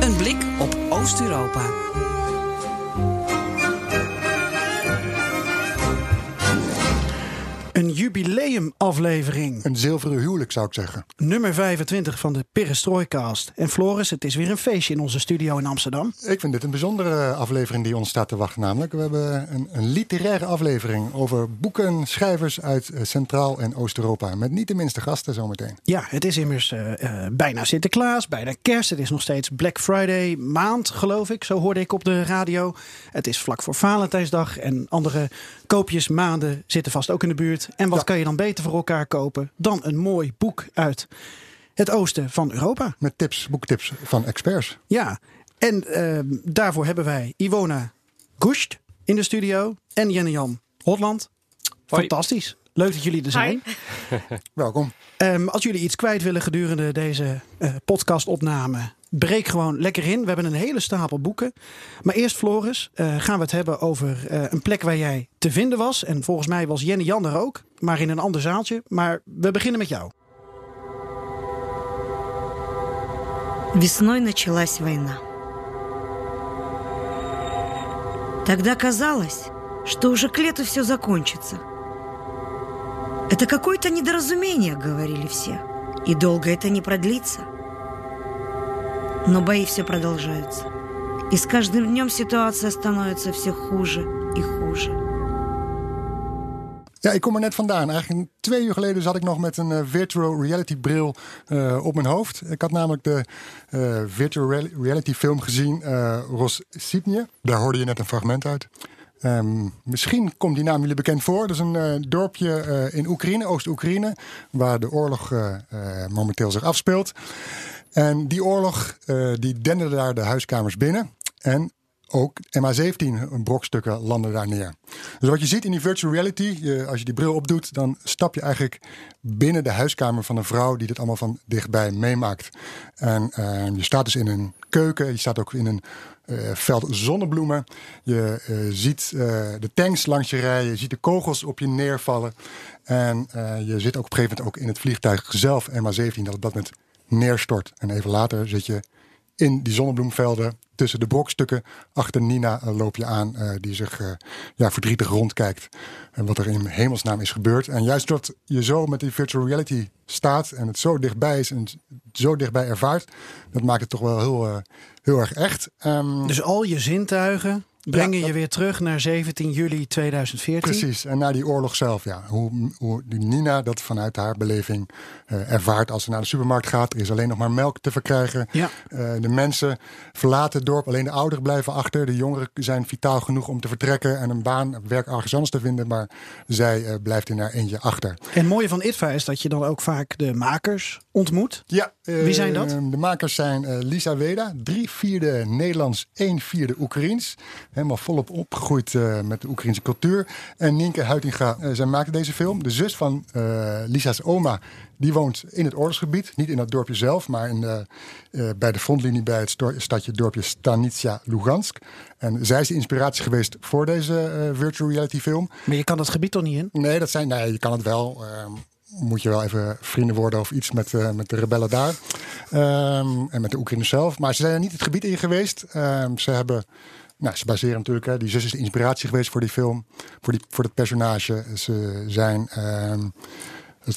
Een blik op Oost-Europa. Een jubileumaflevering. Een zilveren huwelijk zou ik zeggen. Nummer 25 van de Perestrooikast. En Floris, het is weer een feestje in onze studio in Amsterdam. Ik vind dit een bijzondere aflevering die ons staat te wachten. Namelijk, we hebben een, een literaire aflevering over boeken, schrijvers uit eh, Centraal- en Oost-Europa. Met niet de minste gasten zometeen. Ja, het is immers eh, eh, bijna Sinterklaas, bijna kerst. Het is nog steeds Black Friday maand, geloof ik. Zo hoorde ik op de radio. Het is vlak voor Valentijnsdag en andere koopjes maanden zitten vast ook in de buurt. En wat Ja. kan je dan beter voor elkaar kopen dan een mooi boek uit het oosten van Europa? Met tips, boektips van experts. Ja, en ehm, daarvoor hebben wij Iwona Gusht in de studio en Jenne-Jan Hotland. Fantastisch. Leuk dat jullie er zijn. Welkom. Ehm, als jullie iets kwijt willen gedurende deze eh, podcastopname, breek gewoon lekker in. We hebben een hele stapel boeken. Maar eerst, Floris, eh, gaan we het hebben over eh, een plek waar jij te vinden was. En volgens mij was Jenny Jan er ook, maar in een ander zaaltje. Maar we beginnen met jou. Весной началась война. Тогда казалось, что уже к лету все закончится. Это какое-то недоразумение, говорили все, и долго это не продлится. Но бои все продолжаются. И с каждым днем ситуация становится все хуже и хуже. Ja, ik kom er net vandaan. Eigenlijk twee uur geleden zat ik nog met een eh, virtual reality bril eh, op mijn hoofd. Ik had namelijk de eh, virtual real- reality film gezien, eh Ros Sipnie. Daar hoorde je net een fragment uit. Ehm, misschien komt die naam jullie bekend voor. Dat is een eh, dorpje eh, in Oekraïne, Oost-Oekraïne, waar de oorlog eh, momenteel zich afspeelt. En die oorlog, die denderde daar de huiskamers binnen. En ook MH17 brokstukken landen daar neer. Dus wat je ziet in die virtual reality, je, als je die bril opdoet, dan stap je eigenlijk binnen de huiskamer van een vrouw die dit allemaal van dichtbij meemaakt. En eh, je staat dus in een keuken, je staat ook in een veld zonnebloemen. Je eh, ziet eh, de tanks langs je rijden, je ziet de kogels op je neervallen. En eh, je zit ook op een gegeven moment ook in het vliegtuig zelf, MH17, dat op dat moment neerstort. En even later zit je in die zonnebloemvelden tussen de brokstukken. Achter Nina eh, loop je aan, eh, die zich eh, ja, verdrietig rondkijkt. En wat er in hemelsnaam is gebeurd. En juist doordat je zo met die virtual reality staat en het zo dichtbij is en zo dichtbij ervaart, dat maakt het toch wel heel, eh, heel erg echt. Ehm, Dus al je zintuigen brengen dat- je weer terug naar 17 juli 2014. Precies, en naar die oorlog zelf, ja. Hoe, hoe die Nina dat vanuit haar beleving eh, ervaart als ze naar de supermarkt gaat. Er is alleen nog maar melk te verkrijgen. Ja. Eh, de mensen verlaten het dorp, alleen de ouderen blijven achter. De jongeren zijn vitaal genoeg om te vertrekken en een baan, werk ergens anders te vinden. Maar zij eh, blijft in haar eentje achter. En het mooie van ITVA is dat je dan ook vaak de makers ontmoet. Ja, eh, Wie zijn dat? De makers zijn eh, Lisa Weda, drie vierde Nederlands, één vierde Oekraïens. Helemaal volop opgegroeid eh, met de Oekraïnse cultuur. En Nienke Huitinga, eh, zij maakte deze film. De zus van eh, Lisa's oma, die woont in het oorlogsgebied. Niet in dat dorpje zelf, maar in eh, bij de frontlinie bij het stadje dorpje Stanitsa Lugansk. En zij is de inspiratie geweest voor deze eh, virtual reality film. Maar je kan dat gebied toch niet in? Nee, dat zijn, nee, je kan het wel. Moet je wel even vrienden worden of iets met, eh, met de rebellen daar. Ehm, en met de Oekraïners zelf. Maar ze zijn niet het gebied in geweest. Ehm, ze hebben. Nou, ze baseren natuurlijk, hè, die zus is de inspiratie geweest voor die film, voor, die, voor het personage. Ze zijn, ehm,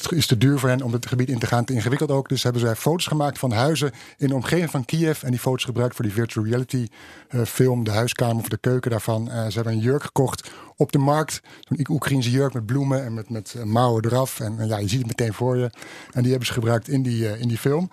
het is te duur voor hen om het gebied in te gaan, te ingewikkeld ook. Dus hebben zij foto's gemaakt van huizen in de omgeving van Kiev. En die foto's gebruikt voor die virtual reality eh, film, de huiskamer of de keuken daarvan. Eh, ze hebben een jurk gekocht op de markt. Zo'n Oekraïnse jurk met bloemen en met, met eh, mouwen eraf. En ja, je ziet het meteen voor je. En die hebben ze gebruikt in die, in die film.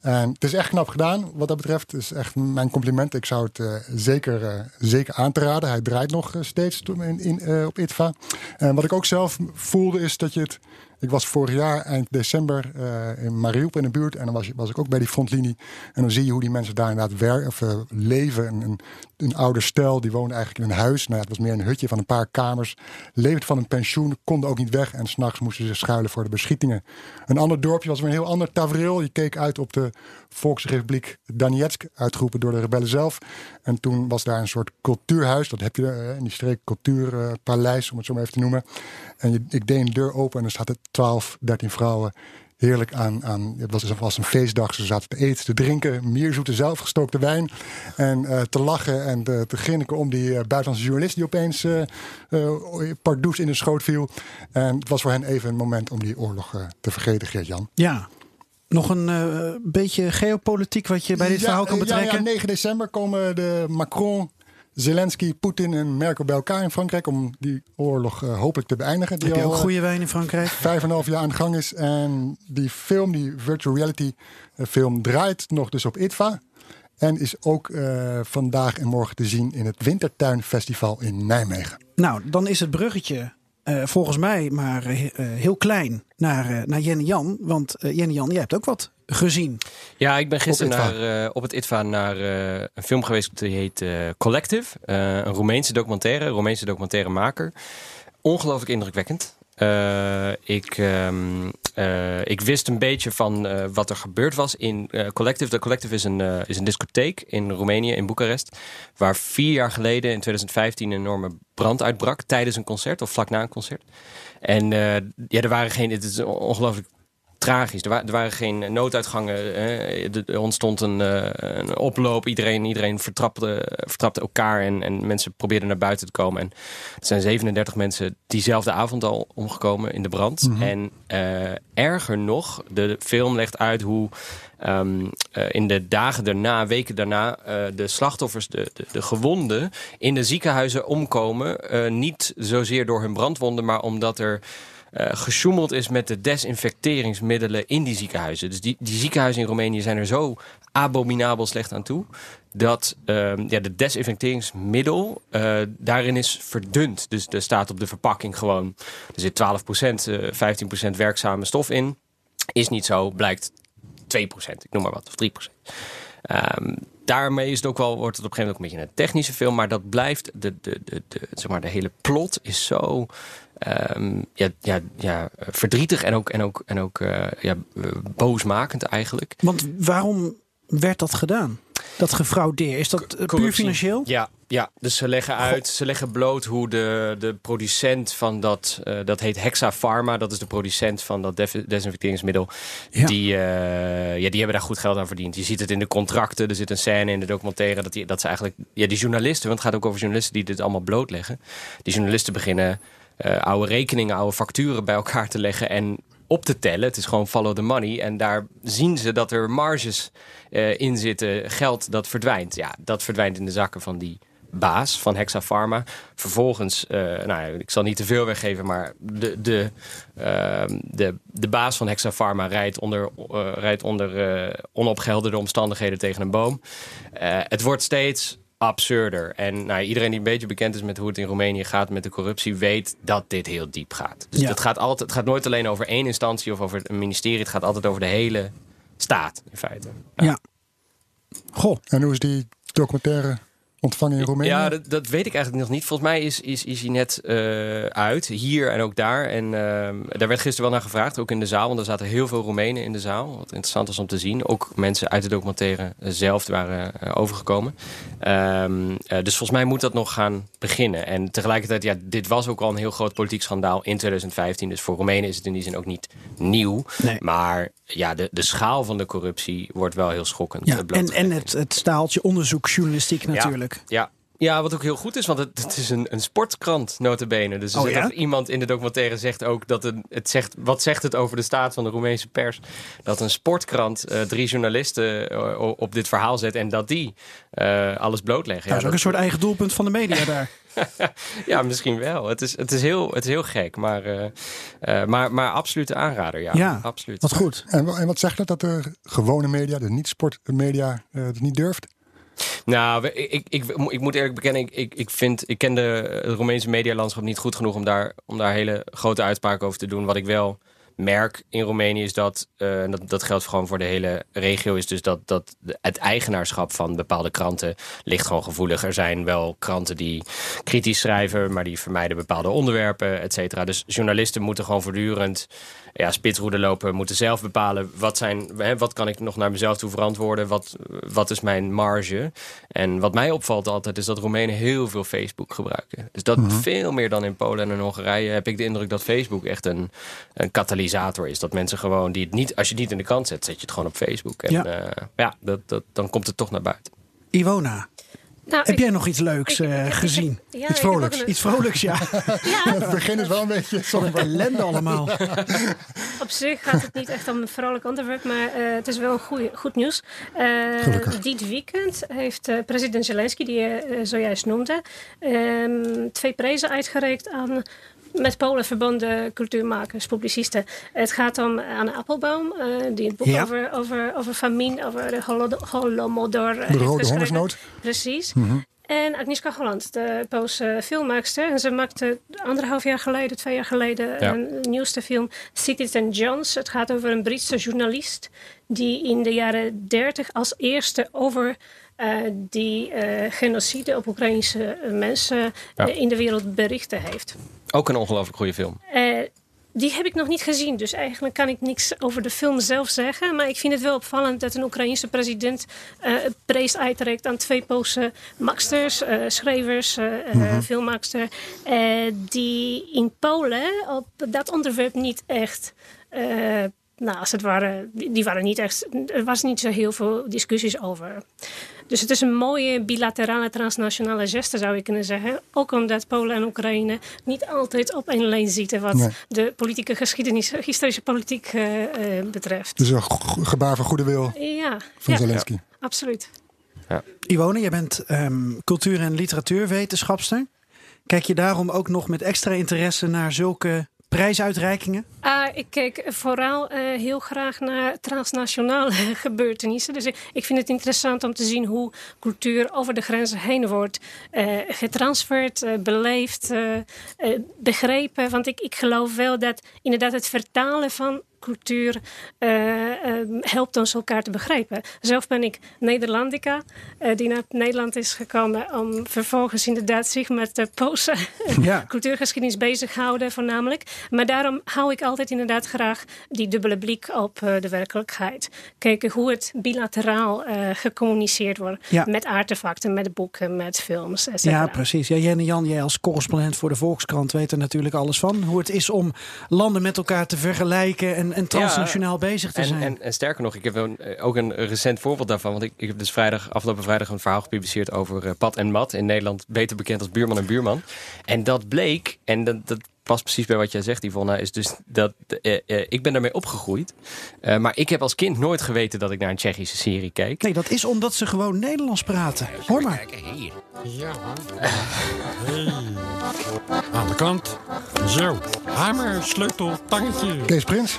Het is echt knap gedaan wat dat betreft. Het is echt mijn compliment. Ik zou het zeker, zeker aan te raden. Hij draait nog steeds in, in, op ITVA. En wat ik ook zelf voelde is dat je het... Ik was vorig jaar, eind december, uh, in Mariupol in de buurt. En dan was, was, ik ook bij die frontlinie. En dan zie je hoe die mensen daar inderdaad werken, of, uh, leven. Een, een, een, oude stel, die woonde eigenlijk in een huis. Nou, het was meer een hutje van een paar kamers. Leefde van een pensioen, konden ook niet weg. En s'nachts moesten ze schuilen voor de beschietingen. Een ander dorpje was weer een heel ander tafereel. Je keek uit op de Volksrepubliek Donetsk, uitgeroepen door de rebellen zelf. En toen was daar een soort cultuurhuis. Dat heb je uh, in die streek, cultuurpaleis, om het zo maar even te noemen. En ik deed een deur open en er zaten 12, 13 vrouwen heerlijk aan. aan het, was, een feestdag. Ze zaten te eten, te drinken. Mierzoete zelfgestookte wijn. En uh, te lachen en te, te grinniken om die uh, buitenlandse journalist die opeens uh, pardoes in de schoot viel. En het was voor hen even een moment om die oorlog te vergeten, Geert-Jan. Ja. Nog een beetje geopolitiek wat je bij dit ja, verhaal kan betrekken? Ja, ja, 9 december komen de Macron, Zelensky, Poetin en Merkel bij elkaar in Frankrijk om die oorlog uh, hopelijk te beëindigen. Die Heb je al, ook goede wijn in Frankrijk? Vijf en een half jaar aan de gang is. En die film, die virtual reality uh, film, draait nog dus op ITVA. En is ook uh, vandaag en morgen te zien in het Wintertuinfestival in Nijmegen. Nou, dan is het bruggetje volgens mij maar heel klein naar, naar Jenny Jan. Want Jenny Jan, jij hebt ook wat gezien. Ja, ik ben gisteren op, naar, uh, op het ITVA naar uh, een film geweest die heet uh, Collective. een Roemeense documentaire, Roemeense documentairemaker. Ongelooflijk indrukwekkend. ik, um, ik wist een beetje van wat er gebeurd was in Collective. De Collective is een, is een discotheek in Roemenië, in Boekarest. Waar vier jaar geleden, in 2015, een enorme brand uitbrak tijdens een concert of vlak na een concert. En ja, er waren geen. Het is ongelooflijk tragisch. Er, wa er, waren geen nooduitgangen. Er ontstond een, uh, een, oploop. Iedereen, iedereen vertrapte, vertrapte elkaar en, en, mensen probeerden naar buiten te komen. En er zijn 37 mensen diezelfde avond al omgekomen in de brand. Mm -hmm. En uh, erger nog, de film legt uit hoe um, uh, in de dagen daarna, weken daarna, de slachtoffers, de, de, de, gewonden in de ziekenhuizen omkomen. niet zozeer door hun brandwonden, maar omdat er uh, gesjoemeld is met de desinfecteringsmiddelen in die ziekenhuizen. Dus die, die ziekenhuizen in Roemenië zijn er zo abominabel slecht aan toe. Dat uh, ja, de desinfecteringsmiddel uh, daarin is verdund. Dus er staat op de verpakking gewoon... er zit 12%, 15% werkzame stof in. Is niet zo, blijkt 2%, ik noem maar wat, of 3%. Um, daarmee is het ook wel, wordt het op een gegeven moment ook een beetje een technische film. Maar dat blijft, de, de, de, de, zeg maar, de hele plot is zo um, ja, ja, ja, verdrietig en ook, en ook, en ook uh, ja, boosmakend eigenlijk. Want waarom werd dat gedaan? Dat gefraudeer, is dat Corruptie. puur financieel? Ja, ja, dus ze leggen uit, ze leggen bloot hoe de, de producent van dat, uh, dat heet Hexa Pharma, dat is de producent van dat desinfecteringsmiddel, ja. Die, uh, ja, die hebben daar goed geld aan verdiend. Je ziet het in de contracten, er zit een scène in de documentaire dat, die, dat ze eigenlijk, ja, die journalisten, want het gaat ook over journalisten die dit allemaal blootleggen, die journalisten beginnen uh, oude rekeningen, oude facturen bij elkaar te leggen en op te tellen. Het is gewoon follow the money. En daar zien ze dat er marges uh, in zitten, geld dat verdwijnt. Ja, dat verdwijnt in de zakken van die baas van Hexa Pharma. Vervolgens, uh, nou, ik zal niet te veel weggeven, maar de, de, uh, de, de baas van Hexa Pharma rijdt onder, rijdt onder onopgehelderde omstandigheden tegen een boom. het wordt steeds absurder. En nou, iedereen die een beetje bekend is met hoe het in Roemenië gaat met de corruptie, weet dat dit heel diep gaat. Dus Ja. het, gaat altijd, het gaat nooit alleen over één instantie of over een ministerie. Het gaat altijd over de hele staat, in feite. Ja. Goh, En hoe is die documentaire ontvangen in Roemenië? Ja, dat, dat weet ik eigenlijk nog niet. Volgens mij is, is, is hij net eh, uit, hier en ook daar. En ehm, daar werd gisteren wel naar gevraagd, ook in de zaal. Want er zaten heel veel Roemenen in de zaal. Wat interessant was om te zien. Ook mensen uit de documentaire zelf waren eh, overgekomen. Ehm, eh, dus volgens mij moet dat nog gaan beginnen. En tegelijkertijd, ja, dit was ook al een heel groot politiek schandaal in 2015. Dus voor Roemenen is het in die zin ook niet nieuw. Nee. Maar ja, de, de schaal van de corruptie wordt wel heel schokkend. ja. en, en het, het staaltje onderzoeksjournalistiek natuurlijk. Ja. Ja, wat ook heel goed is, want het, het is een, een sportkrant, notabene. Dus er Oh, zit ja? iemand in de documentaire zegt ook dat het, het zegt... Wat zegt het over de staat van de Roemeense pers? Dat een sportkrant eh, drie journalisten eh, op dit verhaal zet en dat die eh, alles blootleggen. dat is ook een soort eigen doelpunt van de media daar. ja, misschien wel. Het is, het is, heel, het is heel gek, maar, eh, eh, maar, maar absolute aanrader. Ja, Ja, absoluut. Wat goed. En, en wat zegt dat dat de gewone media, de niet-sportmedia, eh, het niet durft? Nou, ik, ik, ik, moet eerlijk bekennen, ik, ik, ik, vind, ik ken de, het Roemeense medialandschap niet goed genoeg om daar, om daar hele grote uitspraken over te doen. Wat ik wel merk in Roemenië is dat, uh, dat, dat geldt gewoon voor de hele regio, is dus dat, dat het eigenaarschap van bepaalde kranten ligt gewoon gevoelig. Er zijn wel kranten die kritisch schrijven, maar die vermijden bepaalde onderwerpen, et cetera. Dus journalisten moeten gewoon voortdurend ja, spitsroede lopen, moeten zelf bepalen wat, zijn, hè, wat kan ik nog naar mezelf toe verantwoorden, wat, wat is mijn marge. En wat mij opvalt altijd is dat Roemenen heel veel Facebook gebruiken. Dus dat Mhm. veel meer dan in Polen en Hongarije heb ik de indruk dat Facebook echt een, een katalysator is. Dat mensen gewoon die het niet, als je het niet in de krant zet, zet je het gewoon op Facebook. En Ja. ja, ja dat, dat, dan komt het toch naar buiten. Iwona, Nou, heb ik- jij nog iets leuks ik- eh, ik- ik- gezien? ja, Iets vrolijks. een- Iets vrolijks, ja. Het begin is wel een beetje somber. ellende allemaal. Op zich gaat het niet echt om een vrolijk onderwerp, maar eh, het is wel goeie, goed nieuws. Eh, dit weekend heeft eh, president Zelensky, die je eh, zojuist noemde, ehm, twee prijzen uitgereikt aan met Polen verbonden cultuurmakers, publicisten. Het gaat om Anne Appelbaum, eh, die het boek Ja. over, over, over famine, over de Holo- Holodomor eh, De heeft rode hongersnood. Precies. En Agnieszka Holland, de Poolse filmmaakster. En ze maakte anderhalf jaar geleden, twee jaar geleden, Ja. een nieuwste film Citizen Jones. Het gaat over een Britse journalist die in de jaren dertig als eerste over eh, die eh, genocide op Oekraïnse mensen Ja. eh, in de wereld berichten heeft. Ook een ongelooflijk goede film. Die heb ik nog niet gezien, dus eigenlijk kan ik niks over de film zelf zeggen. Maar ik vind het wel opvallend dat een Oekraïense president een prijs uitreikt aan twee Poolse maksters, eh, schrijvers, filmmakster. eh, die in Polen op dat onderwerp niet echt. nou, als het ware, die die waren niet echt. Er was niet zo heel veel discussies over. Dus het is een mooie bilaterale transnationale geste, zou ik kunnen zeggen. Ook omdat Polen en Oekraïne niet altijd op één lijn zitten wat Nee. de politieke geschiedenis, historische politiek eh, eh, betreft. Dus een gebaar van goede wil ja, van ja, Zelensky. absoluut. Iwone, jij bent ehm, cultuur- en literatuurwetenschapster. Kijk je daarom ook nog met extra interesse naar zulke prijsuitreikingen? Ah, ik kijk vooral eh, heel graag naar transnationale gebeurtenissen. Dus ik, vind het interessant om te zien hoe cultuur over de grenzen heen wordt eh, beleefd, begrepen. Want ik, ik geloof wel dat inderdaad het vertalen van cultuur eh, eh, helpt ons elkaar te begrijpen. Zelf ben ik Nederlandica, eh, die naar Nederland is gekomen om vervolgens inderdaad zich met de Poolse Ja. cultuurgeschiedenis bezighouden voornamelijk. Maar daarom hou ik altijd inderdaad graag die dubbele blik op eh, de werkelijkheid. Kijken hoe het bilateraal gecommuniceerd wordt Ja. met artefacten, met boeken, met films, etc. Ja, precies. Ja, Jen en Jan, jij als correspondent voor de Volkskrant weet er natuurlijk alles van. Hoe het is om landen met elkaar te vergelijken en, en transnationaal bezig te En, zijn. en, en sterker nog, ik heb een, eh, ook een recent voorbeeld daarvan. Want ik, ik heb dus vrijdag, afgelopen vrijdag een verhaal gepubliceerd over eh, Pat en Mat. In Nederland beter bekend als Buurman en Buurman. En dat bleek, en dat, dat past precies bij wat jij zegt, Yvonne, is dus dat eh, eh, ik ben daarmee opgegroeid. Eh, maar ik heb als kind nooit geweten dat ik naar een Tsjechische serie keek. Nee, dat is omdat ze gewoon Nederlands praten. Hoor maar. Ja. Hey. Aan de kant. Zo. Hamer, sleutel, tangetje. Kees Prins.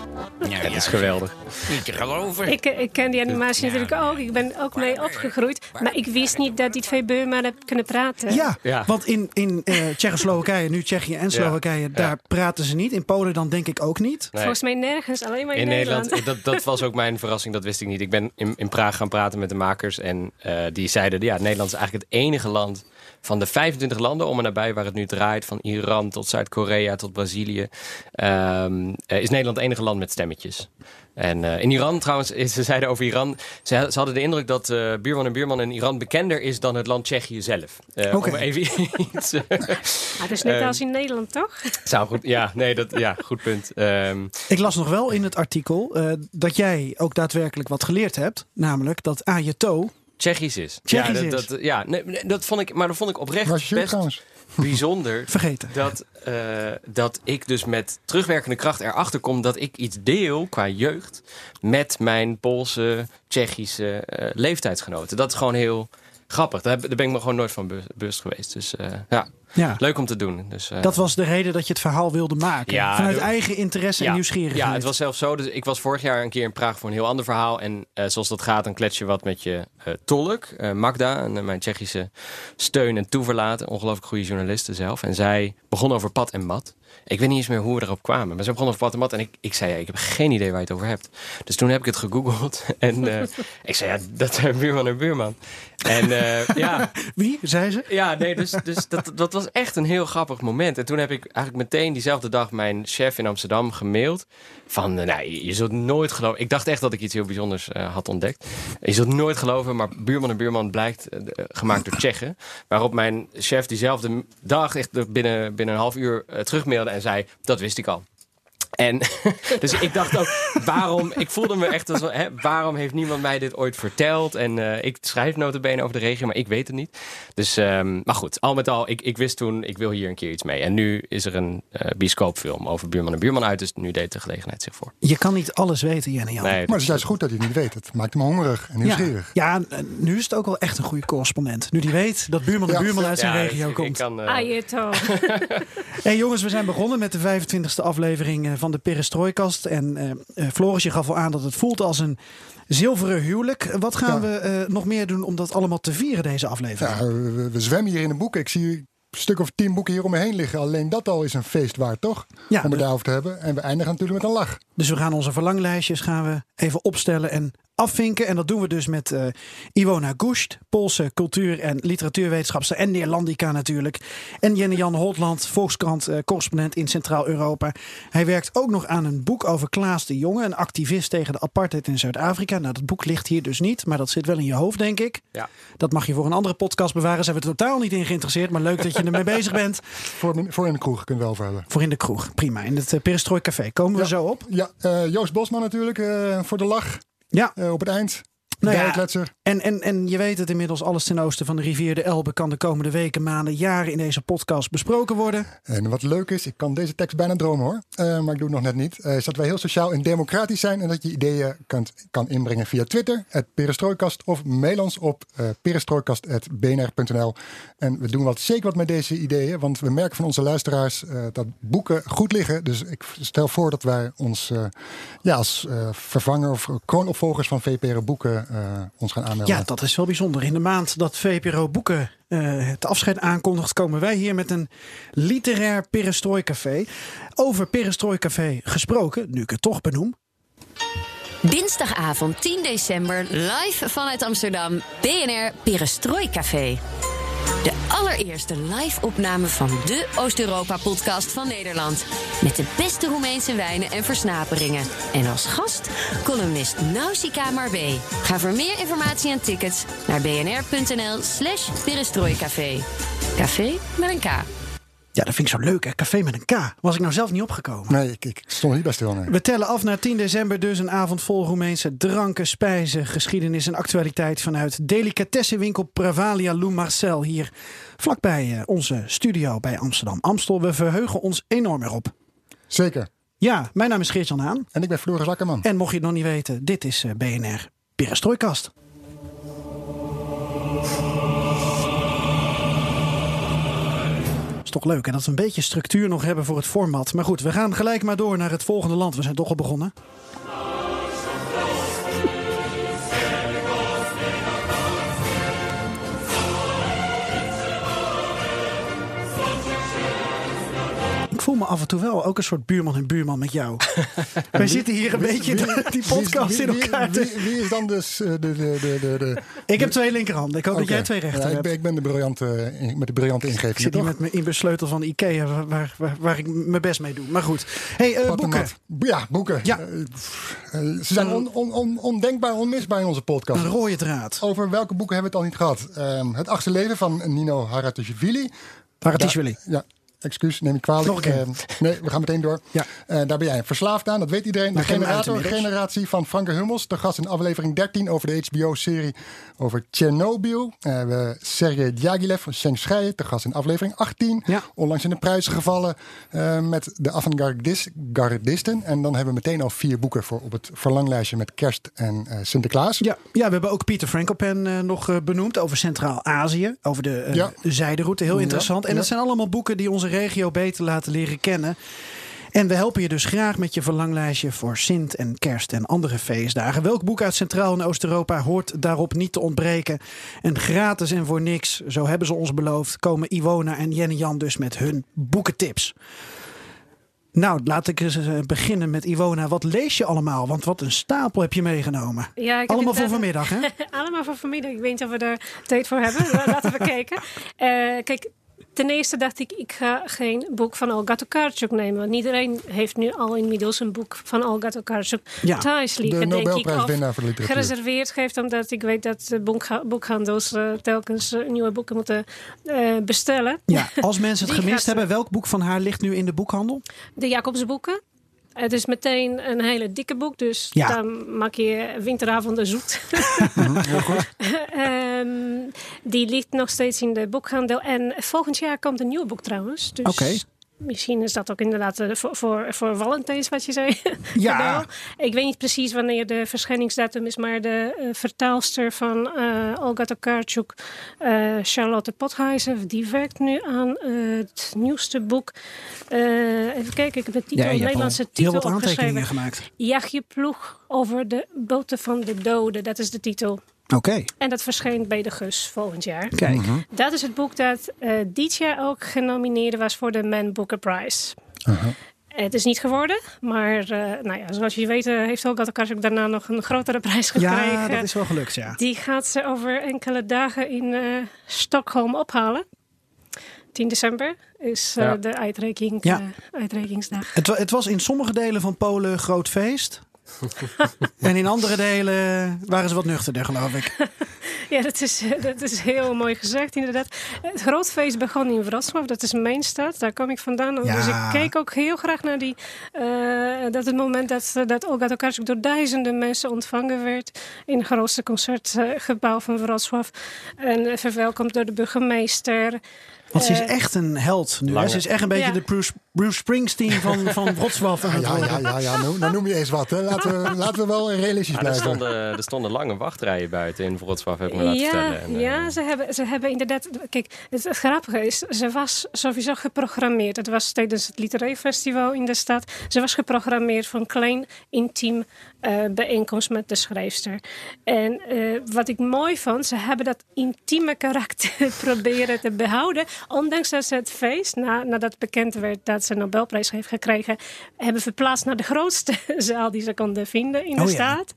Ja, Dat is geweldig. Niet te geloven. Ik, ik ken die animatie natuurlijk ook. Ik ben ook mee opgegroeid. Maar ik wist niet dat die twee Beurmannen kunnen praten. Ja, Ja. want in, in eh Tsjechoslowakije, nu Tsjechië en Slowakije, daar praten ze niet. In Polen dan denk ik ook niet. Nee. Volgens mij nergens, alleen maar in, In Nederland, Nederland. dat, dat was ook mijn verrassing, dat wist ik niet. Ik ben in, in Praag gaan praten met de makers en eh, die zeiden... ja, Nederland is eigenlijk het enige land van de 25 landen om en nabij waar het nu draait... van Iran tot Zuid-Korea tot Brazilië... ehm, eh, is Nederland het enige land met stemmetjes. En eh, in Iran trouwens, eh, ze zeiden over Iran... ze, ze hadden de indruk dat eh, buurman en buurman in Iran bekender is... dan het land Tsjechië zelf. Eh, Oké. Om even iets... eh, het is net Ehm, als in Nederland, toch? zou goed... Ja, nee, dat, ja, goed punt. Ehm, Ik las nog wel in het artikel eh, dat jij ook daadwerkelijk wat geleerd hebt. Namelijk dat Ajeto Tsjechisch is. Tsjechisch ja, dat, is. dat, ja nee, nee, dat vond ik, maar dat vond ik oprecht Was je best trouwens? Bijzonder. vergeten. Dat, eh, dat ik dus met terugwerkende kracht erachter kom dat ik iets deel qua jeugd met mijn Poolse, Tsjechische eh, leeftijdsgenoten. Dat is gewoon heel grappig. Daar, ben ik me gewoon nooit van be- bewust geweest. Dus eh, ja. Ja. leuk om te doen. Dus, eh, Dat was de reden dat je het verhaal wilde maken. Ja, Vanuit de- eigen interesse en nieuwsgierigheid. Ja, het was zelfs zo. Dus ik was vorig jaar een keer in Praag voor een heel ander verhaal. En eh, zoals dat gaat, dan klets je wat met je eh, tolk, Magda, en, mijn Tsjechische steun en toeverlaten. Ongelooflijk goede journaliste zelf. En zij begon over pad en mat. Ik weet niet eens meer hoe we erop kwamen. Maar ze begon over pad en mat. En ik, ik zei, ja, ik heb geen idee waar je het over hebt. Dus toen heb ik het gegoogeld. En eh, ik zei, ja, dat zijn buurman en buurman. En eh, ja, Wie, zei ze? ja, nee, dus, dus dat, dat was echt een heel grappig moment. En toen heb ik eigenlijk meteen diezelfde dag mijn chef in Amsterdam gemaild. Van, eh, nou, je zult nooit geloven. Ik dacht echt dat ik iets heel bijzonders eh, had ontdekt. Je zult nooit geloven, maar buurman en buurman blijkt eh, gemaakt door Tsjechen. Waarop mijn chef diezelfde dag, echt binnen, binnen een half uur, eh, terugmailde en zei: Dat wist ik al. En dus ik dacht ook, waarom, ik voelde me echt als, hè, waarom heeft niemand mij dit ooit verteld? En eh, ik schrijf notabene over de regio, maar ik weet het niet. Dus, ehm, maar goed, al met al, ik, ik wist toen, ik wil hier een keer iets mee. En nu is er een eh bioscoopfilm over buurman en buurman uit, dus nu deed de gelegenheid zich voor. Je kan niet alles weten, Jenny Jan. Nee, Maar het is juist goed dat hij het niet weet. Het maakt hem hongerig en Ja, nieuwsgierig. ja, en nu is het ook wel echt een goede correspondent. Nu die weet dat buurman en Ja. buurman uit zijn Ja, regio ik- ik komt. kan, eh, Ah, je toch. Hey jongens, we zijn begonnen met de 25e aflevering eh, van de Perestrooikast. En eh, eh, Floris, je gaf al aan dat het voelt als een zilveren huwelijk. Wat gaan Ja. we eh, nog meer doen om dat allemaal te vieren, deze aflevering? Ja, we, we zwemmen hier in de boeken. Ik zie een stuk of tien boeken hier om me heen liggen. Alleen dat al is een feest waard, toch? Ja, om het daarover te hebben. En we eindigen natuurlijk met een lach. Dus we gaan onze verlanglijstjes gaan we even opstellen en afvinken. En dat doen we dus met eh Iwona Gusht, Poolse cultuur- en literatuurwetenschapster en Neerlandica natuurlijk. En Jenny-Jan Holtland, Volkskrant eh, correspondent in Centraal-Europa. Hij werkt ook nog aan een boek over Klaas de Jonge, een activist tegen de apartheid in Zuid-Afrika. Nou, dat boek ligt hier dus niet, maar dat zit wel in je hoofd, denk ik. Ja. Dat mag je voor een andere podcast bewaren. Zijn we totaal niet in geïnteresseerd, maar leuk dat je ermee bezig bent. Voor, voor in de kroeg kunnen we over hebben. Voor in de kroeg, prima. In het uh, Perestrooi Café. Komen we zo op? Ja, eh, Joost Bosman natuurlijk eh, voor de lach Ja, eh, op het eind. Nou ja. En, en, en je weet het inmiddels, alles ten oosten van de rivier de Elbe kan de komende weken, maanden, jaren in deze podcast besproken worden. En wat leuk is, ik kan deze tekst bijna dromen hoor. Eh, maar ik doe het nog net niet. eh, is dat wij heel sociaal en democratisch zijn. En dat je ideeën kunt, kan inbrengen via Twitter, het Perestrooikast. Of mail ons op uh, perestrooikast.bnr.nl. En we doen wat, zeker wat met deze ideeën. Want we merken van onze luisteraars uh, dat boeken goed liggen. Dus ik stel voor dat wij ons ja, als vervanger of kroonopvolgers van VPRO Boeken uh, ons gaan aanmelden. Ja, dat is wel bijzonder. In de maand dat VPRO Boeken uh, het afscheid aankondigt, komen wij hier met een literair Perestrooicafé. Over Perestrooicafé gesproken, nu ik het toch benoem. Dinsdagavond 10 december live vanuit Amsterdam BNR Perestrooicafé. De allereerste live-opname van de Oost-Europa-podcast van Nederland. Met de beste Roemeense wijnen en versnaperingen. En als gast columnist Nausicaa Marbé. Ga voor meer informatie en tickets naar bnr.nl slash perestrooicafé. Café met een K. Ja, dat vind ik zo leuk, hè? Café met een K. Was ik nou zelf niet opgekomen. Nee, ik, ik stond niet bij stil. Nee. We tellen af naar 10 december, dus een avond vol Roemeense dranken, spijzen, geschiedenis en actualiteit vanuit delicatessenwinkel Pravalia Lou Marcel hier vlakbij onze studio bij Amsterdam Amstel. We verheugen ons enorm erop. Zeker. Ja, mijn naam is Geert-Jan Haan. En ik ben Floris Akkerman. En mocht je het nog niet weten, dit is BNR Perestrooikast. Toch leuk. En dat we een beetje structuur nog hebben voor het format. Maar goed, we gaan gelijk maar door naar het volgende land. We zijn toch al begonnen. Voel me af en toe wel ook een soort buurman en buurman met jou. Wij wie, zitten hier een wie, beetje wie, die podcast in elkaar. Wie, wie, is dan dus de, de, de, de, de Ik heb twee linkerhanden. Ik hoop okay. dat jij twee rechter ja, hebt. Ik ben, ik ben de briljante, met de briljante ingeving. Ik zit hier met mijn inbesleutel van Ikea, waar, waar, waar, waar, ik mijn best mee doe. Maar goed. Hey, uh, boeken. Ja, boeken. Ja. Uh, uh, ze zijn on, on, on, ondenkbaar, onmisbaar in onze podcast. Een rode draad. Over welke boeken hebben we het al niet gehad? Um, het achtste leven van Nino Haratischvili. Haratischvili. Ja. Excuus, neem ik kwalijk. Nog een keer. Eh, nee, we gaan meteen door. Ja. Eh, daar ben jij verslaafd aan, dat weet iedereen. De generator, inmiddels. generatie van Franke Hummels. De gast in aflevering 13 over de HBO-serie over Chernobyl. Eh we Sergej Diaghilev van de gast in aflevering 18. Ja. Onlangs in de prijzen gevallen met de avant-gardisten. En dan hebben we meteen al vier boeken voor op het verlanglijstje met kerst en Sinterklaas. Ja, ja, we hebben ook Pieter Frankopan nog benoemd over Centraal-Azië, over de, Ja. de zijderoute. Heel interessant. En dat zijn allemaal boeken die onze regio beter laten leren kennen. En we helpen je dus graag met je verlanglijstje voor Sint en Kerst en andere feestdagen. Welk boek uit Centraal- en Oost-Europa hoort daarop niet te ontbreken? En gratis en voor niks, zo hebben ze ons beloofd, komen Iwona en Jenny Jan dus met hun boekentips. Nou, laat ik eens eh, beginnen met Iwona. Wat lees je allemaal? Want wat een stapel heb je meegenomen. Ja, ik Allemaal voor vanmiddag, hè? Allemaal voor vanmiddag. Ik weet niet of we daar tijd voor hebben. Laten we kijken. Eh, kijk, ten eerste dacht ik, ik ga geen boek van Olga Tokarczuk nemen. Want iedereen heeft nu al inmiddels een boek van Olga Tokarczuk Ja, thuis De liggen, ik. Nobelprijswinnaar voor de literatuur. gereserveerd geeft, omdat ik weet dat de boekha- boekhandels eh, telkens eh, nieuwe boeken moeten eh, bestellen. Ja, als mensen het gemist gaat- hebben, welk boek van haar ligt nu in de boekhandel? De Jacobsboeken. Het is meteen een hele dikke boek, dus Ja. dan maak je winteravonden zoet. Ehm, die ligt nog steeds in de boekhandel. En volgend jaar komt een nieuw boek trouwens. Dus Oké. Misschien is dat ook inderdaad eh, voor, voor, voor Valentijns wat je zei. Ja. Ik weet niet precies wanneer de verschijningsdatum is, maar de eh, vertaalster van eh, Olga Tokarczuk, Charlotte Pothuizen, die werkt nu aan het nieuwste boek. Even kijken, ik heb de titel, Ja, Nederlandse titel heel wat opgeschreven. gemaakt. Jaag je ploeg over de boten van de doden, dat is de titel. Oké, En dat verschijnt bij de Gus volgend jaar. kijk. Dat is het boek dat eh, dit jaar ook genomineerd was voor de Man Booker Prize. Het is niet geworden, maar eh, nou ja, zoals je weet eh, heeft Olga Tokarczuk daarna nog een grotere prijs gekregen. Ja, dat is wel gelukt, ja. Die gaat ze over enkele dagen in eh, Stockholm ophalen. 10 december is eh, Ja. de uitreiking, Ja. uitreikingsdag. Het, het was in sommige delen van Polen een groot feest. En in andere delen waren ze wat nuchterder, geloof ik. Ja, dat is, dat is heel mooi gezegd, inderdaad. Het grootfeest begon in Wrocław, dat is mijn stad. Daar kom ik vandaan. Ja. Dus ik keek ook heel graag naar die, eh, dat het moment dat, dat Olga Tokarczuk door duizenden mensen ontvangen werd. In het grootste concertgebouw van Wrocław. En eh, verwelkomd door de burgemeester. Want ze is Eh, echt een held nu. hè? Ze is echt een beetje Ja. de Bruce, Bruce Springsteen van, van Wrocław. Ja, ja, ja, ja nou, nou noem je eens wat. Hè. Laten, we, laten we wel realistisch Ja, er, blijven. stonden, er stonden lange wachtrijen buiten in Wrocław, heb ik me laten Ja, vertellen. En, eh, ja ze, hebben, ze hebben inderdaad. Kijk, het, het grappige is, ze was sowieso geprogrammeerd. Het was tijdens het Literair Festival in de stad. Ze was geprogrammeerd voor een klein, intiem eh, bijeenkomst met de schrijfster. En eh, wat ik mooi vond, ze hebben dat intieme karakter proberen te behouden. Ondanks dat ze het feest, na, nadat bekend werd dat ze een Nobelprijs heeft gekregen, hebben verplaatst naar de grootste zaal die ze konden vinden in de Oh ja. stad.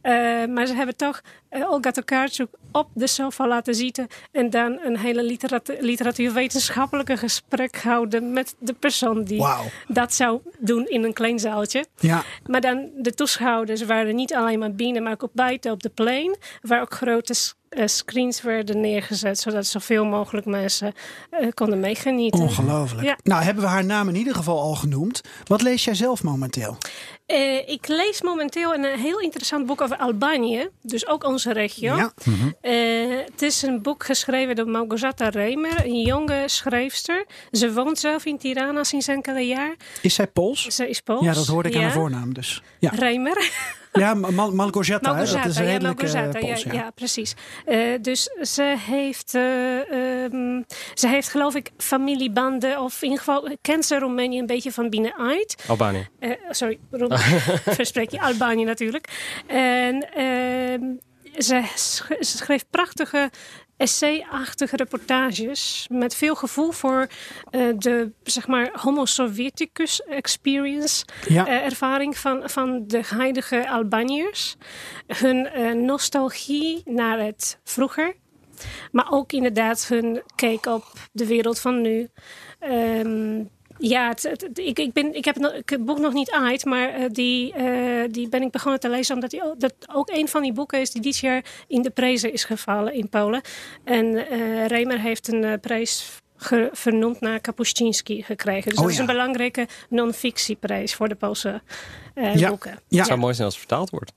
Eh, maar ze hebben toch Olga Tokarczuk op de sofa laten zitten en dan een hele literatu- literatuurwetenschappelijke gesprek houden met de persoon die dat zou doen in een klein zaaltje. Ja, Maar dan de toeschouwers waren niet alleen maar binnen, maar ook buiten op de plein, waar ook grote eh, screens werden neergezet, zodat zoveel mogelijk mensen eh, konden meegenieten. ongelooflijk. Ja. Nou, hebben we haar naam in ieder geval al genoemd. Wat lees jij zelf momenteel? Eh, ik lees momenteel een eh, heel interessant boek over Albanië, dus ook onze regio. Ja. Eh, het is een boek geschreven door Małgorzata Reimer, een jonge schrijfster. Ze woont zelf in Tirana sinds enkele jaar. Is zij Pools? Ze is Pools. Ja, dat hoorde ik aan Ja. haar voornaam dus. Ja, Reimer. ja Mal Malgorzata, hè, dat is Malgorzata, een ja, redelijk eh, Malgorzata, Pools. ja, Ja. ja, precies. Eh, dus ze heeft, eh, ehm, ze heeft geloof ik familiebanden, of in ieder geval kent ze Roemenië een beetje van binnenuit. Albanië. Eh, sorry, Roem- verspreek je Albanië natuurlijk. En ehm, ze, ze schreef prachtige essay-achtige reportages met veel gevoel voor eh, de zeg maar homo sovieticus experience Ja. eh, ervaring van, van de huidige Albaniërs hun eh, nostalgie naar het vroeger maar ook inderdaad hun kijk op de wereld van nu Ehm, ja, het, het- het- ik, ik, ben, ik, heb het, boek nog niet uit, maar eh, die, eh, die ben ik begonnen te lezen omdat die, dat ook een van die boeken is die dit jaar in de prijzen is gevallen in Polen. En eh Reimer heeft een eh, prijs ge- vernoemd naar Kapuscinski gekregen. Dus Oh, dat is een belangrijke non-fictieprijs voor de Poolse eh, Ja. boeken. Ja. Het zou mooi zijn als het vertaald wordt,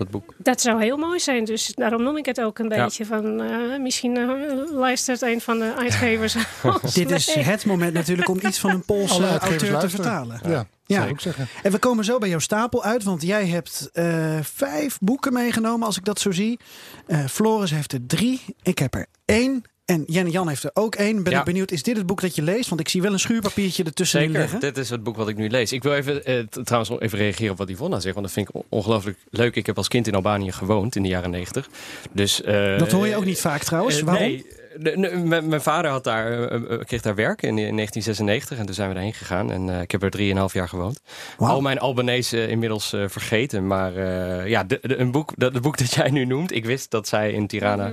dat boek. Dat zou heel mooi zijn, dus daarom noem ik het ook een Ja. beetje van... eh, misschien eh, luistert een van de uitgevers Dit is het moment natuurlijk om iets van een Poolse auteur te vertalen. Ja, Ja. zou ik ook zeggen. En we komen zo bij jouw stapel uit, want jij hebt eh, vijf boeken meegenomen, als ik dat zo zie. Eh, Floris heeft er drie, ik heb er één. En Jan Jan heeft er ook één. Ben Ja. ik benieuwd, is dit het boek dat je leest? Want ik zie wel een schuurpapiertje ertussen Zeker, liggen. dit is het boek wat ik nu lees. Ik wil even, eh, trouwens nog even reageren op wat Yvonne zegt. Want dat vind ik on- ongelooflijk leuk. Ik heb als kind in Albanië gewoond in de jaren negentig. Dus, eh, Dat hoor je ook niet vaak trouwens. eh, Waarom? Nee, de- de- mijn mijn vader had daar, eh, kreeg daar werk in, in 1996 en toen zijn we daarheen gegaan. En eh, ik heb er drieënhalf jaar gewoond. Al mijn Albanese inmiddels eh, vergeten. Maar eh, ja, de, de- een boek, dat, het boek dat jij nu noemt, ik wist dat zij in Tirana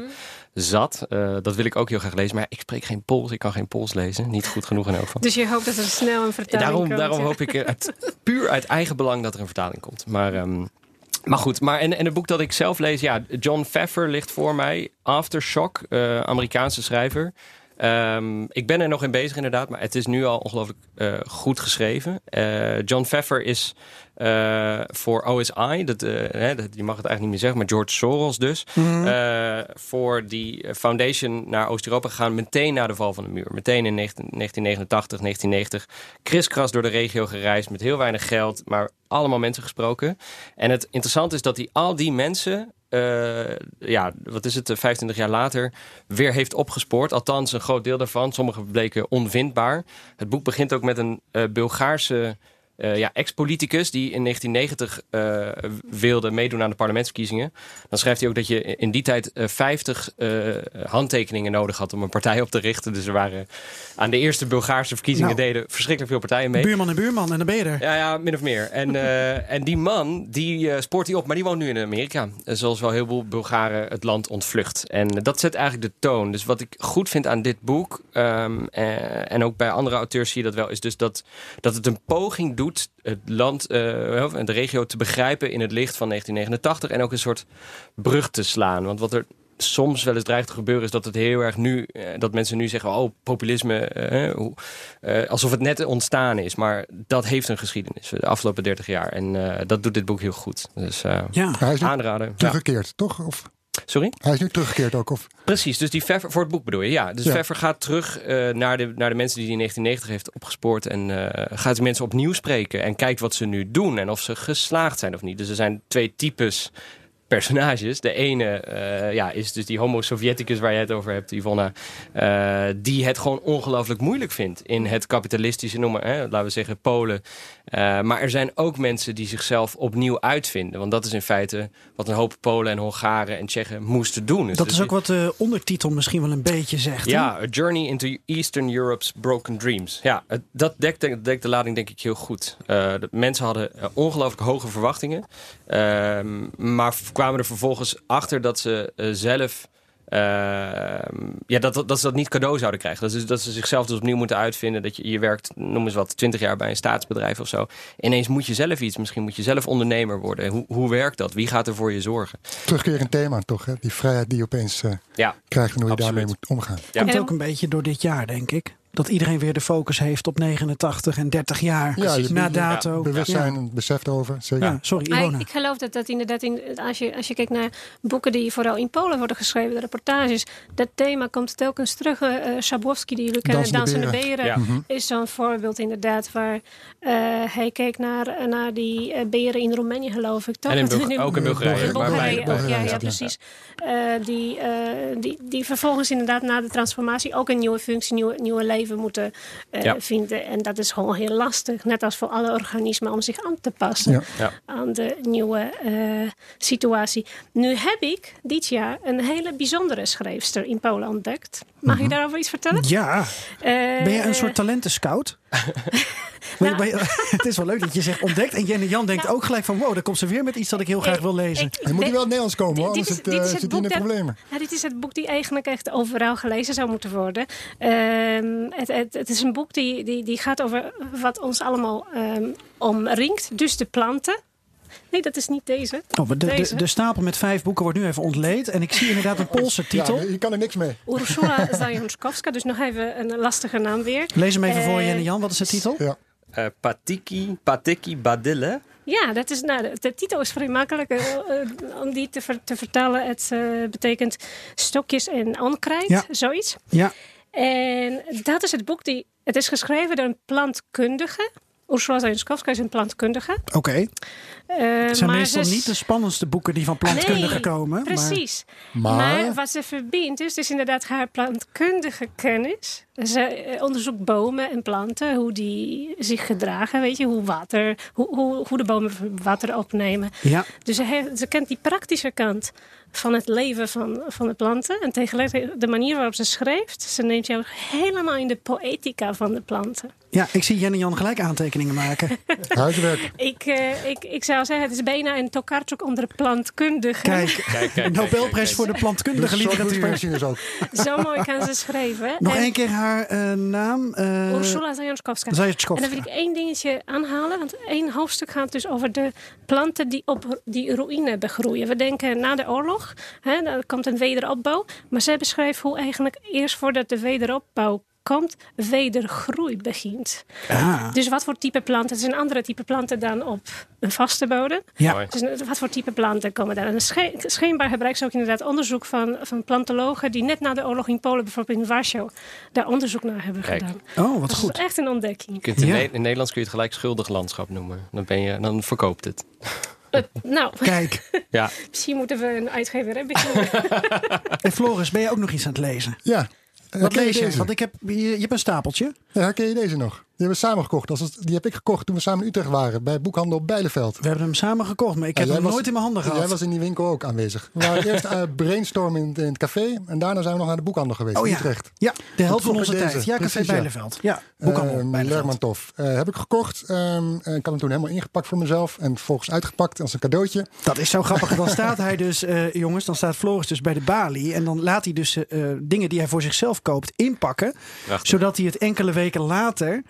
zat. Eh, dat wil ik ook heel graag lezen. Maar ik spreek geen Pools, ik kan geen Pools lezen. Niet goed genoeg in elk geval. Dus je hoopt dat er snel een vertaling Daarom, komt. daarom ja. hoop ik eh, uit, puur uit eigen belang dat er een vertaling komt. Maar, ehm, maar goed, maar en, en het boek dat ik zelf lees, ja, John Pfeffer ligt voor mij. Aftershock, eh, Amerikaanse schrijver. Ehm, ik ben er nog in bezig inderdaad, maar het is nu al ongelooflijk eh, goed geschreven. Eh, John Pfeffer is eh, voor OSI, dat, hè, dat, je mag het eigenlijk niet meer zeggen, maar George Soros dus. eh, voor die foundation naar Oost-Europa gegaan meteen na de val van de muur. Meteen in 19- 1989, 1990. Kriskras door de regio gereisd met heel weinig geld, maar allemaal mensen gesproken. En het interessante is dat hij al die mensen eh, ja, wat is het, eh, 25 jaar later, weer heeft opgespoord. Althans, een groot deel daarvan. Sommige bleken onvindbaar. Het boek begint ook met een eh, Bulgaarse eh, ja, ex-politicus die in 1990 eh, wilde meedoen aan de parlementsverkiezingen. Dan schrijft hij ook dat je in die tijd eh, 50 eh, handtekeningen nodig had om een partij op te richten. Dus er waren aan de eerste Bulgaarse verkiezingen Nou. deden verschrikkelijk veel partijen mee. Buurman en buurman en dan ben je er. Ja, ja, min of meer. En, en die man, die spoort hij op, maar die woont nu in Amerika. Zoals wel heel veel Bulgaren het land ontvlucht. En dat zet eigenlijk de toon. Dus wat ik goed vind aan dit boek, ehm, eh, en ook bij andere auteurs zie je dat wel, is dus dat, dat het een poging doet het land eh, en de regio te begrijpen in het licht van 1989. En ook een soort brug te slaan. Want wat er soms wel eens dreigt te gebeuren is dat het heel erg nu, eh, dat mensen nu zeggen, oh, populisme, eh, hoe- eh, alsof het net ontstaan is. Maar dat heeft een geschiedenis, de afgelopen 30 jaar. En eh, dat doet dit boek heel goed. Dus eh, Ja. Hij is nu aanraden. Ja. teruggekeerd, toch? Of, Sorry? hij is nu teruggekeerd ook. Of, Precies, dus die Pfeffer, voor het boek bedoel je, ja. Dus Ja. Pfeffer gaat terug eh, naar, de, naar de mensen die hij in 1990 heeft opgespoord. En eh, gaat die mensen opnieuw spreken. En kijkt wat ze nu doen en of ze geslaagd zijn of niet. Dus er zijn twee types personages. De ene eh, ja, is dus die homo sovjeticus waar je het over hebt, Yvonne. eh, die het gewoon ongelooflijk moeilijk vindt in het kapitalistische, noemen, hè, laten we zeggen, Polen. Eh, maar er zijn ook mensen die zichzelf opnieuw uitvinden. Want dat is in feite wat een hoop Polen en Hongaren en Tsjechen moesten doen. Dus Dat dus is ook wat de ondertitel misschien wel een beetje zegt. ja, A Journey into Eastern Europe's Broken Dreams. Ja, dat dekt, dekt de lading denk ik heel goed. De mensen hadden ongelooflijk hoge verwachtingen. Ehm, maar kwamen er vervolgens achter dat ze eh, zelf... ehm, ja, dat, dat, dat ze dat niet cadeau zouden krijgen. Dat, is, dat ze zichzelf dus opnieuw moeten uitvinden. Dat je, je werkt, noem eens wat, 20 jaar bij een staatsbedrijf of zo. Ineens moet je zelf iets. Misschien moet je zelf ondernemer worden. Hoe, hoe werkt dat? Wie gaat er voor je zorgen? terugkerend thema toch? Hè? Die vrijheid die je opeens eh, Ja, krijgt en hoe je Absoluut. daarmee moet omgaan. Ja. Komt En- ook een beetje door dit jaar, denk ik. Dat iedereen weer de focus heeft op 89 en 30 jaar Ja, je na dato. Bewustzijn en besef. Zeker. Ja, sorry, Maar ik, Ilona. ik geloof dat dat inderdaad, in, als, je, als je kijkt naar boeken die vooral in Polen worden geschreven, de reportages, dat thema komt telkens terug. Schabowski, die jullie kennen, Dansende beren. Beren, Ja. is zo'n voorbeeld inderdaad waar eh, hij keek naar, naar die beren in Roemenië, geloof ik. Toch? En in Bulga- ook in Bulgarije, In ja, ja, ja. precies. Eh, die, eh, die, die vervolgens inderdaad na de transformatie ook een nieuwe functie, nieuwe, nieuwe leven moeten eh, Ja. vinden. En dat is gewoon heel lastig, net als voor alle organismen, om zich aan te passen Ja. Ja. aan de nieuwe eh, situatie. Nu heb ik dit jaar een hele bijzondere schrijfster in Polen ontdekt. Mag ik daarover iets vertellen? Ja, Eh, ben je een soort talentenscout? Het is wel leuk dat je zegt ontdekt. En Jen en Jan denkt ook gelijk van... wow, daar komt ze weer met iets dat ik heel graag wil lezen. Ik- moet weet- wel in Nederlands komen hoor, Dit anders is- het zit hij in de boek dat- problemen. Ja, dit is het boek die eigenlijk echt overal gelezen zou moeten worden. Ehm, het, het, het is een boek die, die, die gaat over wat ons allemaal ehm, omringt. Dus de planten. Nee, dat is niet deze. Oh, de, de, Deze. de stapel met vijf boeken wordt nu even ontleed. En ik zie inderdaad een Poolse titel. Ja, je kan er niks mee. Ursula Zajonskowska, dus nog even een lastige naam weer. Lees hem even voor Eh, je en Jan. Wat is de titel? Ja. Eh, Patiki, Patiki Badille. Ja, dat is, nou, de, de titel is vrij makkelijk eh, om die te, ver- te vertalen. Het betekent stokjes en onkruid, Ja. zoiets. Ja. En dat is het boek die. Het is geschreven door een plantkundige. Ursula Zajonskowska is een plantkundige. Oké. Eh, Het zijn maar meestal ze- niet de spannendste boeken die van plantkundigen Nee, komen. Precies. Maar- Maar, wat ze verbindt is dus inderdaad haar plantkundige kennis. Ze eh, onderzoekt bomen en planten, hoe die zich gedragen, weet je, hoe, water, hoe, hoe, hoe de bomen water opnemen. Ja. Dus ze, heeft- ze kent die praktische kant van het leven van, van de planten. En tegelijkertijd de manier waarop ze schrijft, ze neemt jou helemaal in de poëtica van de planten. Ja, ik zie Jen en Jan gelijk aantekeningen maken. Huiswerk. Ik, eh, ik, ik zou zeggen, het is bijna een Tokarczuk onder de plantkundigen. Kijk, Kijk, kijk, Nobelprijs voor de Dus plantkundige soort literatuur. Springsteen ook. Zo mooi kan ze schrijven. Nog En- één keer haar eh, naam. eh Ursula Zajonskowska. En Zajanskowska. dan wil ik één dingetje aanhalen. Want één hoofdstuk gaat dus over de planten die op die ruïne begroeien. We denken na de oorlog, hè, er komt een wederopbouw. Maar zij beschrijft hoe eigenlijk eerst voordat de wederopbouw komt, wedergroei begint. Ah, Dus wat voor type planten? Het is een andere type planten dan op een vaste bodem. ja. Dus wat voor type planten komen daar? En sche- schijnbaar gebruikt ze ook inderdaad onderzoek van, van plantologen die net na de oorlog in Polen, bijvoorbeeld in Warschau, daar onderzoek naar hebben Kijk. gedaan. Oh, wat Dat goed. is echt een ontdekking. Je kunt in, Ja. Ne- in Nederlands kun je het gelijk schuldig landschap noemen. Dan, ben je, dan verkoopt het. Eh, nou, Kijk, Ja, misschien moeten we een uitgever hebben. en Floris, ben je ook nog iets aan het lezen? Ja. Wat lees je? deze? Want ik heb, je, je hebt een stapeltje. Ja, herken je deze nog? Die hebben we samen gekocht. Dat Die heb ik gekocht toen we samen in Utrecht waren. Bij boekhandel Bijleveld. We hebben hem samen gekocht, maar ik heb hem was- nooit in mijn handen gehad. Jij was in die winkel ook aanwezig. We waren eerst uh, brainstormen in, in het café. En daarna zijn we nog naar de boekhandel geweest oh in ja. Utrecht. ja, de helft van onze deze. tijd. Ja, Café Precies. Bijleveld. Ja, boekhandel Ehm, Bijleveld. Eh, heb ik gekocht. Ehm, en ik had hem toen helemaal ingepakt voor mezelf. En vervolgens uitgepakt als een cadeautje. Dat is zo grappig. Dan staat hij dus, eh, jongens, dan staat Floris dus bij de balie. En dan laat hij dus eh, dingen die hij voor zichzelf koopt inpakken. Prachtig. Zodat hij het enkele weken later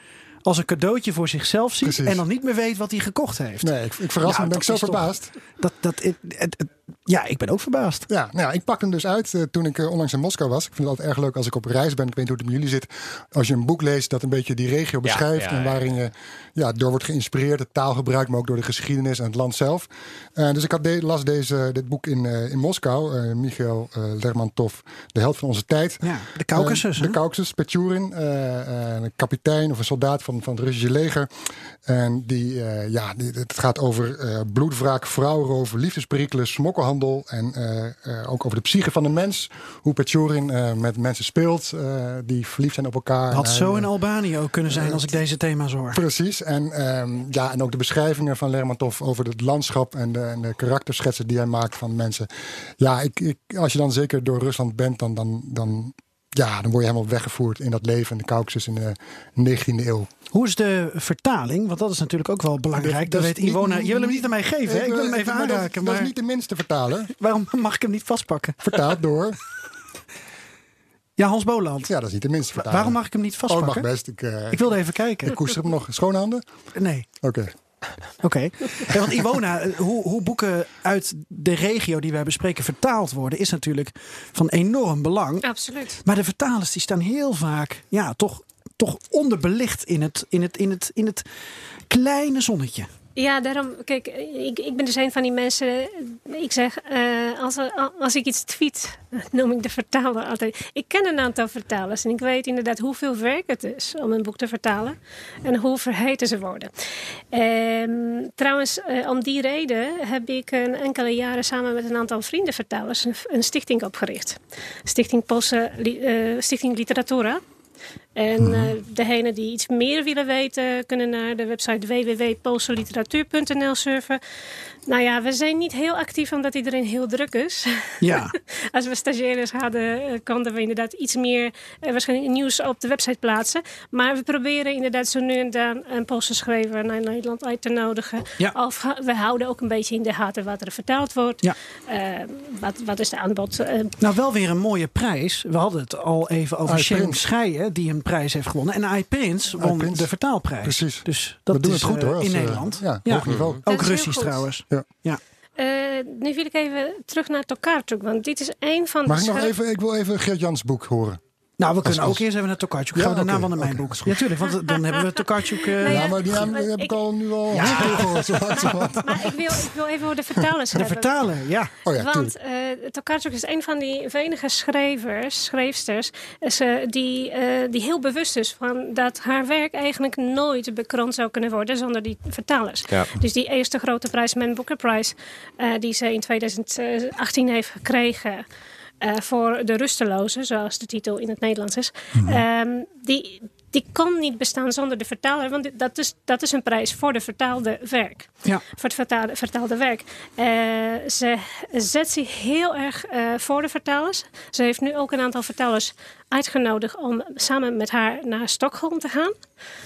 als een cadeautje voor zichzelf ziet. Precies. En dan niet meer weet wat hij gekocht heeft. Nee, ik, ik verras me. Ben ik zo toch- verbaasd. Dat, dat, het- ja, ik ben ook verbaasd. Ja, nou ja, ik pak hem dus uit eh, toen ik eh, onlangs in Moskou was. Ik vind het altijd erg leuk als ik op reis ben. Ik weet niet hoe het met jullie zit. Als je een boek leest dat een beetje die regio beschrijft. ja, en waarin je ja, door wordt geïnspireerd. Het taalgebruik, maar ook door de geschiedenis en het land zelf. Eh, dus ik had de- las deze, dit boek in, in Moskou. Michael Lermontov, de held van onze tijd. Ja, de Caucasus. De? Caucasus, Petjurin, een kapitein of een soldaat van, van het Russische leger. En die, ja, die, het gaat over bloedwraak, vrouwenroof, liefdesperikelen, smokkelhandel. En eh, eh, ook over de psyche van de mens. Hoe Petjurin eh, met mensen speelt die verliefd zijn op elkaar. Had zo in Albanië ook kunnen zijn als ik deze thema's hoor. Precies. En, ehm, ja, en ook de beschrijvingen van Lermontov over het landschap en de, en de karakterschetsen die hij maakt van mensen. Ja, ik, ik, als je dan zeker door Rusland bent, dan, dan, dan, ja, dan word je helemaal weggevoerd in dat leven in de Caucasus in de 19e eeuw. Hoe is de vertaling? Want dat is natuurlijk ook wel belangrijk. Dat weet Iwona. Je wil hem niet aan mij geven. hè? Ik wil hem even dat- aanraken. Dat, Maar is niet de minste vertaler. waarom mag ik hem niet vastpakken? Vertaald door. Ja, Hans Boland. Ja, dat is niet de minste vertaler. Waarom mag ik hem niet Oh, vastpakken? mag best. Ik, eh, Ik wilde even kijken. ik koester hem nog. Schone handen? Nee. Oké. Oké. Ja, want Iwona, eh, hoe, hoe boeken uit de regio die wij bespreken vertaald worden, is natuurlijk van enorm belang. Absoluut. Maar de vertalers die staan heel vaak, ja, toch, toch onderbelicht in het, in, het, in, het, in het kleine zonnetje. Ja, daarom, kijk, ik, ik ben dus een van die mensen. Ik zeg, eh, als, als ik iets tweet, noem ik de vertaler altijd. Ik ken een aantal vertalers en ik weet inderdaad hoeveel werk het is om een boek te vertalen en hoe vergeten ze worden. Ehm, trouwens, eh, om die reden heb ik een enkele jaren samen met een aantal vrienden vertalers een, stichting opgericht. Stichting Poolse eh, Stichting Literatura. En eh degenen die iets meer willen weten, kunnen naar de website www.poolseliteratuur.nl surfen. Nou ja, we zijn niet heel actief omdat iedereen heel druk is. Ja, Als we stagiaires hadden, eh, konden we inderdaad iets meer eh, waarschijnlijk nieuws op de website plaatsen. Maar we proberen inderdaad zo nu en dan een Poolse schrijver naar Nederland uit te nodigen. Ja. Of we houden ook een beetje in de gaten wat er vertaald wordt. Ja. Eh, wat, wat is de aanbod? Eh, nou wel weer een mooie prijs. We hadden het al even over Prins. Scheijen, die een prijs heeft gewonnen. En AI Prins won de vertaalprijs. Precies. Dus dat We doen is het goed, eh, hoor, als, in Nederland. ja, hoog niveau. Dat Ook Russisch trouwens. Ja. Ja. Eh, nu wil ik even terug naar Tokarczuk, want dit is een van Mag de ik nog even, ik wil even Geert Jans boek horen. Nou, we Als- kunnen ook als- eerst even naar Tokarczuk. Ja, Gaan we daarna wel naar mijn boek. Ja, tuurlijk, want dan hebben we Tokarczuk... eh, Nee, Ja, ja, maar die naam heb ik ik- al nu al gehoord. Maar ik wil, ik wil even over de vertalers de hebben. vertaler, ja. Oh ja, Want uh, Tokarczuk is een van die weinige schrijvers, schrijfsters, eh, ze- die, eh, die heel bewust is van dat haar werk eigenlijk nooit bekroond zou kunnen worden zonder die vertalers. Ja. Dus die eerste grote prijs, Man Booker Prize, eh, die ze in 2018 heeft gekregen. Eh, voor de rustelozen, zoals de titel in het Nederlands is. Ehm, die, die kon niet bestaan zonder de vertaler, want dat is, dat is een prijs voor de vertaalde werk Ja. voor het vertaalde, vertaalde werk. Eh, ze zet zich heel erg eh, voor de vertalers. Ze heeft nu ook een aantal vertalers uitgenodigd om samen met haar naar Stockholm te gaan.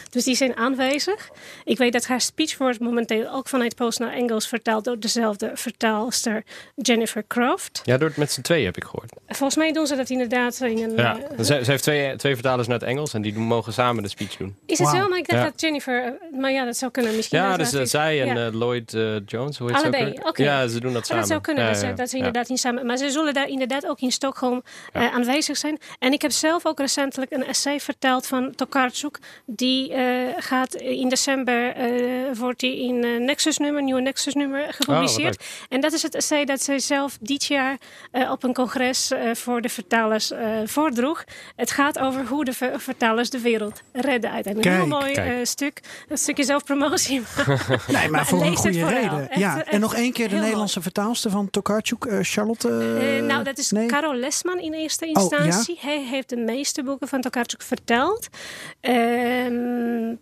Dus die zijn aanwezig. Ik weet dat haar speech wordt momenteel ook vanuit Pools naar Engels vertaald door dezelfde vertaalster Jennifer Croft. Ja, door het met z'n tweeën heb ik gehoord. Volgens mij doen ze dat inderdaad in een. Ja. eh, Ze, ze heeft twee, twee vertalers naar het Engels en die mogen samen de speech doen. is het zo? Maar ik dacht Ja. dat Jennifer. Maar ja, dat zou kunnen. Misschien Ja, dat dus dat eh, is- zij en ja. eh, Lloyd Jones, hoe heet ze ook. Ja, ze doen dat Maar samen. dat zou kunnen, Ja, dat, ze, ja, dat ze ja. inderdaad niet samen. Maar ze zullen daar inderdaad ook in Stockholm eh, aanwezig zijn. En ik heb zelf ook recentelijk een essay verteld van Tokarczuk. Die eh, gaat in december eh, wordt die in eh, Nexus nummer, nieuwe Nexus nummer gepubliceerd. Oh, en dat is het essay dat zij zelf dit jaar eh, op een congres eh, voor de vertalers eh, voordroeg. Het gaat over hoe de ver- vertalers de wereld redden. Uiteindelijk een heel mooi kijk. eh, stuk, een stukje zelfpromotie. Nee, maar voor een goede reden. Echt, ja. echt En nog één keer de mooi. Nederlandse vertaalster van Tokarczuk, Charlotte. nou, dat is nee? Karel Lesman in eerste Oh, ja? instantie. Hij heeft de meeste boeken van Tokarczuk verteld. Ehm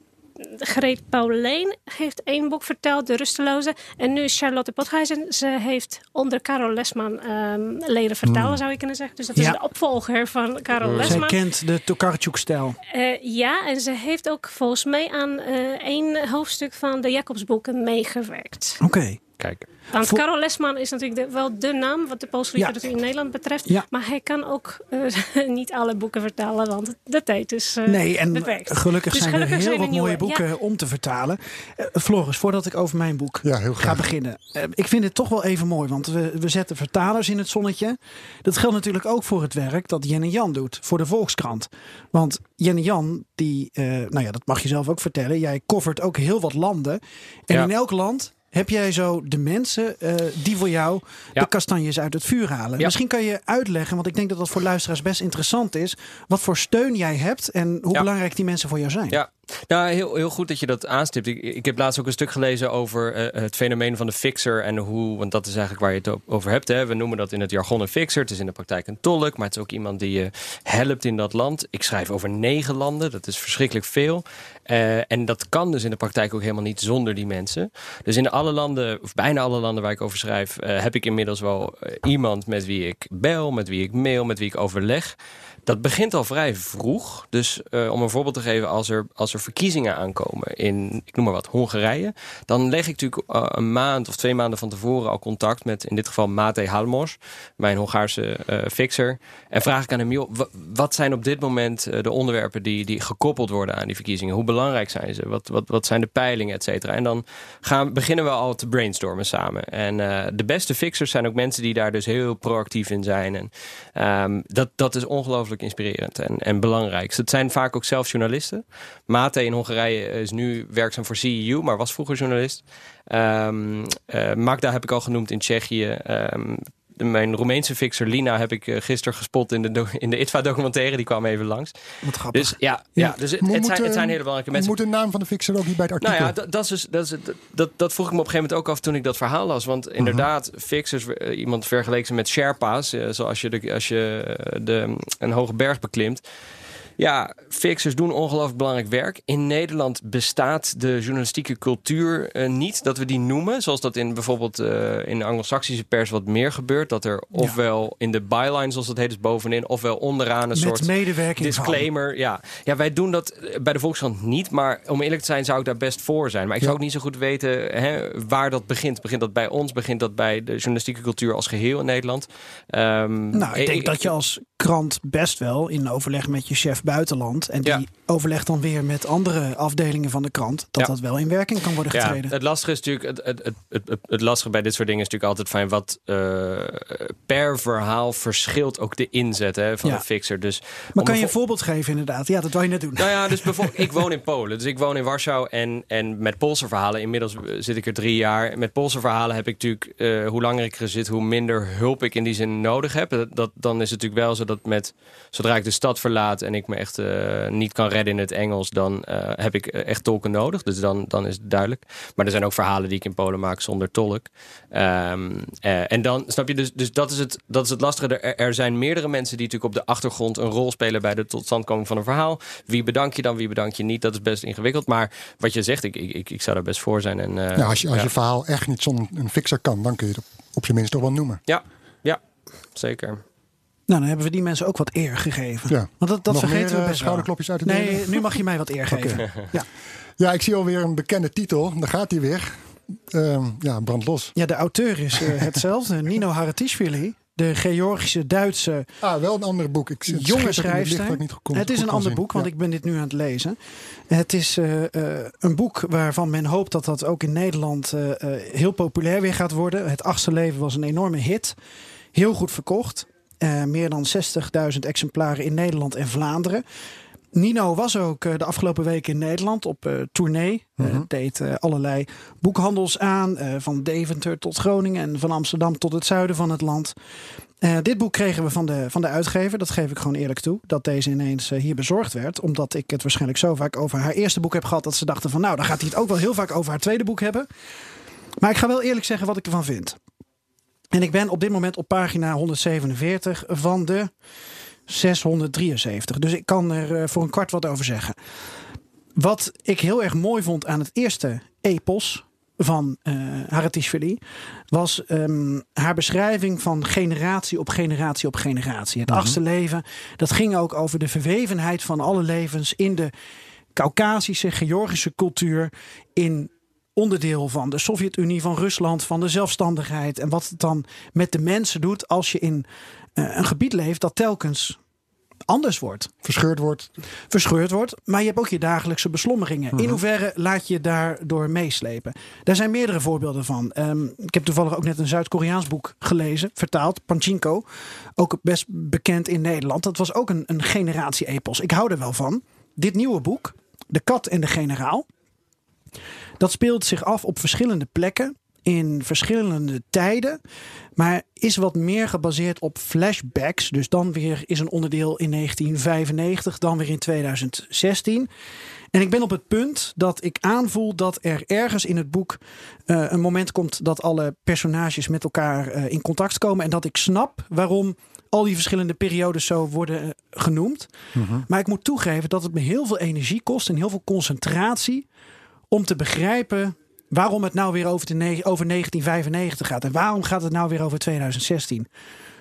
Greet Pauleen heeft één boek verteld, De Rusteloze. En nu is Charlotte Pothuizen. Ze heeft onder Karel Lesman ehm, leren vertalen, zou je kunnen zeggen. Dus dat is de opvolger van Karel Zij Lesman. kent de Tokarczuk-stijl. Eh, ja, en ze heeft ook volgens mij aan eh, één hoofdstuk van de Jacobsboeken meegewerkt. Oké. Kijk. Want Voor- Lesman is natuurlijk de- wel de naam wat de Poolse Ja. in Nederland betreft. Ja. Maar hij kan ook eh, niet alle boeken vertalen, want de tijd is eh, Nee, en beperkt. gelukkig Dus zijn gelukkig er heel zijn wat mooie nieuwe, boeken om te vertalen. Eh, Floris, voordat ik over mijn boek Ja, heel ga beginnen. ik vind het toch wel even mooi, want we, we zetten vertalers in het zonnetje. Dat geldt natuurlijk ook voor het werk dat Jen Jan doet voor de Volkskrant. Want Jen Jan, die, eh, nou ja, dat mag je zelf ook vertellen. Jij covert ook heel wat landen. En Ja. in elk land heb jij zo de mensen eh, die voor jou Ja. de kastanjes uit het vuur halen. Ja. Misschien kan je uitleggen, want ik denk dat dat voor luisteraars best interessant is. Wat voor steun jij hebt en hoe Ja. belangrijk die mensen voor jou zijn. Ja, nou, heel, heel goed dat je dat aanstipt. Ik, ik heb laatst ook een stuk gelezen over eh, het fenomeen van de fixer en hoe, want dat is eigenlijk waar je het over hebt. Hè. We noemen dat in het jargon een fixer. Het is in de praktijk een tolk, maar het is ook iemand die je helpt in dat land. Ik schrijf over negen landen, dat is verschrikkelijk veel. Eh, en dat kan dus in de praktijk ook helemaal niet zonder die mensen. Dus in alle landen, of bijna alle landen waar ik over schrijf, eh, heb ik inmiddels wel eh, iemand met wie ik bel, met wie ik mail, met wie ik overleg. Dat begint al vrij vroeg. Dus eh, om een voorbeeld te geven, als er, als er verkiezingen aankomen in, ik noem maar wat, Hongarije. Dan leg ik natuurlijk eh, een maand of twee maanden van tevoren al contact met, in dit geval Mate Halmos, mijn Hongaarse eh, fixer. En vraag ik aan hem, wat zijn op dit moment de onderwerpen die, die gekoppeld worden aan die verkiezingen? Hoe belangrijk zijn ze? Wat, wat, wat zijn de peilingen, et cetera? En dan gaan, beginnen we al te brainstormen samen. En de beste fixers zijn ook mensen die daar dus heel proactief in zijn. En ehm, dat, dat is ongelooflijk inspirerend en, en belangrijk. Het zijn vaak ook zelf journalisten. Mate in Hongarije is nu werkzaam voor CEU, maar was vroeger journalist. Ehm, eh, Magda heb ik al genoemd in Tsjechië. Ehm, mijn Roemeense fixer Lina heb ik eh, gisteren gespot in de, in de ITVA-documentaire. Die kwam even langs. Wat grappig. Dus ja, Ja. dus het, zijn, het zijn eh, hele belangrijke mensen. Moet de naam van de fixer ook niet bij het artikel? Nou ja, dat, dat, is dus, dat, is, dat, dat vroeg ik me op een gegeven moment ook af toen ik dat verhaal las. Want inderdaad, fixers, eh, iemand vergeleken ze met Sherpa's. zoals je, de, als je de, een hoge berg beklimt. Ja, fixers doen ongelooflijk belangrijk werk. In Nederland bestaat de journalistieke cultuur eh, niet dat we die noemen. Zoals dat in bijvoorbeeld eh, in de Anglo-Saxische pers wat meer gebeurt. Dat er ofwel in de byline, zoals dat heet, dus bovenin, ofwel onderaan een Met soort medewerking van. disclaimer. Ja. ja, wij doen dat eh, bij de Volkskrant niet. Maar om eerlijk te zijn zou ik daar best voor zijn. Maar ik zou ook niet zo goed weten hè, waar dat begint. Begint dat bij ons? Begint dat bij de journalistieke cultuur als geheel in Nederland? Ehm, Nou, ik denk dat je als krant best wel in overleg met je chef buitenland. En die. Overlegt dan weer met andere afdelingen van de krant. Dat Ja. dat wel in werking kan worden Ja, getreden. het lastige is natuurlijk, het, het, het, het, het- lastige bij dit soort dingen is natuurlijk altijd van wat eh, per verhaal verschilt ook de inzet hè, van Ja. de fixer. Dus maar kan je een voorbeeld geven inderdaad? Ja, dat wou je net doen. Nou ja, dus bijvoorbeeld, ik woon in Polen. Dus ik woon in Warschau en, en met Poolse verhalen. Inmiddels eh, zit ik er drie jaar. Met Poolse verhalen heb ik natuurlijk, eh, hoe langer ik er zit, hoe minder hulp ik in die zin nodig heb. Dat, dat, dan is het natuurlijk wel zo dat met, zodra ik de stad verlaat en ik me echt niet kan redden in het Engels, dan eh, heb ik eh, echt tolken nodig. Dus dan, dan is het duidelijk. Maar er zijn ook verhalen die ik in Polen maak zonder tolk. Ehm, eh, en dan snap je, dus, dus dat, is het, dat is het lastige. Er, er zijn meerdere mensen die natuurlijk op de achtergrond een rol spelen bij de totstandkoming van een verhaal. Wie bedank je dan, wie bedank je niet? Dat is best ingewikkeld. Maar wat je zegt, ik, ik, ik, ik zou daar best voor zijn. En, Ja, als je, als ja. je verhaal echt niet zonder een fixer kan, dan kun je het op, op zijn minst toch wel noemen. ja, ja, zeker. Nou, dan hebben we die mensen ook wat eer gegeven. Ja. Want dat, dat Nog vergeten meer, we eh, best schouderklopjes uit te Nee, delen? nu mag je mij wat eer geven. Ja. Ja, ik zie alweer een bekende titel. Daar gaat hij weer. Ehm, ja, brand los. ja, de auteur is eh, hetzelfde. Nino Haratischvili. De Georgische Duitse Ah, wel een ander boek. Ik zit jonge het niet goed kon- het is een ander boek, want Ja. ik ben dit nu aan het lezen. Het is eh, een boek waarvan men hoopt dat dat ook in Nederland heel populair weer gaat worden. Het achtste leven was een enorme hit. Heel goed verkocht. Eh, meer dan 60.000 exemplaren in Nederland en Vlaanderen. Nino was ook eh, de afgelopen weken in Nederland op eh, tournee. Mhm. deed allerlei boekhandels aan. van Deventer tot Groningen en van Amsterdam tot het zuiden van het land. Dit boek kregen we van de, van de uitgever. Dat geef ik gewoon eerlijk toe. Dat deze ineens hier bezorgd werd. Omdat ik het waarschijnlijk zo vaak over haar eerste boek heb gehad. Dat ze dachten van nou, dan gaat hij het ook wel heel vaak over haar tweede boek hebben. Maar ik ga wel eerlijk zeggen wat ik ervan vind. En ik ben op dit moment op pagina 147 van de 673. Dus ik kan er eh, voor een kwart wat over zeggen. Wat ik heel erg mooi vond aan het eerste epos van eh Haratishvili was ehm, haar beschrijving van generatie op generatie op generatie. Het achtste leven, dat ging ook over de verwevenheid van alle levens in de Caucasische, Georgische cultuur, in onderdeel van de Sovjet-Unie, van Rusland, van de zelfstandigheid. En wat het dan met de mensen doet als je in eh, een gebied leeft dat telkens anders wordt Verscheurd wordt. verscheurd wordt. Maar je hebt ook je dagelijkse beslommeringen. In hoeverre laat je daardoor meeslepen? Daar zijn meerdere voorbeelden van. Ehm, ik heb toevallig ook net een Zuid-Koreaans boek gelezen, vertaald, Panchinko. Ook best bekend in Nederland. Dat was ook een, een generatie-epos. Ik hou er wel van. Dit nieuwe boek, De Kat en de Generaal. Dat speelt zich af op verschillende plekken. In verschillende tijden. Maar is wat meer gebaseerd op flashbacks. Dus dan weer is een onderdeel in 1995, dan weer in 2016. En ik ben op het punt dat ik aanvoel dat er ergens in het boek eh, een moment komt dat alle personages met elkaar eh, in contact komen. En dat ik snap waarom al die verschillende periodes zo worden eh, genoemd. Maar ik moet toegeven dat het me heel veel energie kost en heel veel concentratie om te begrijpen waarom het nou weer over, de over 1995 gaat. En waarom gaat het nou weer over 2016?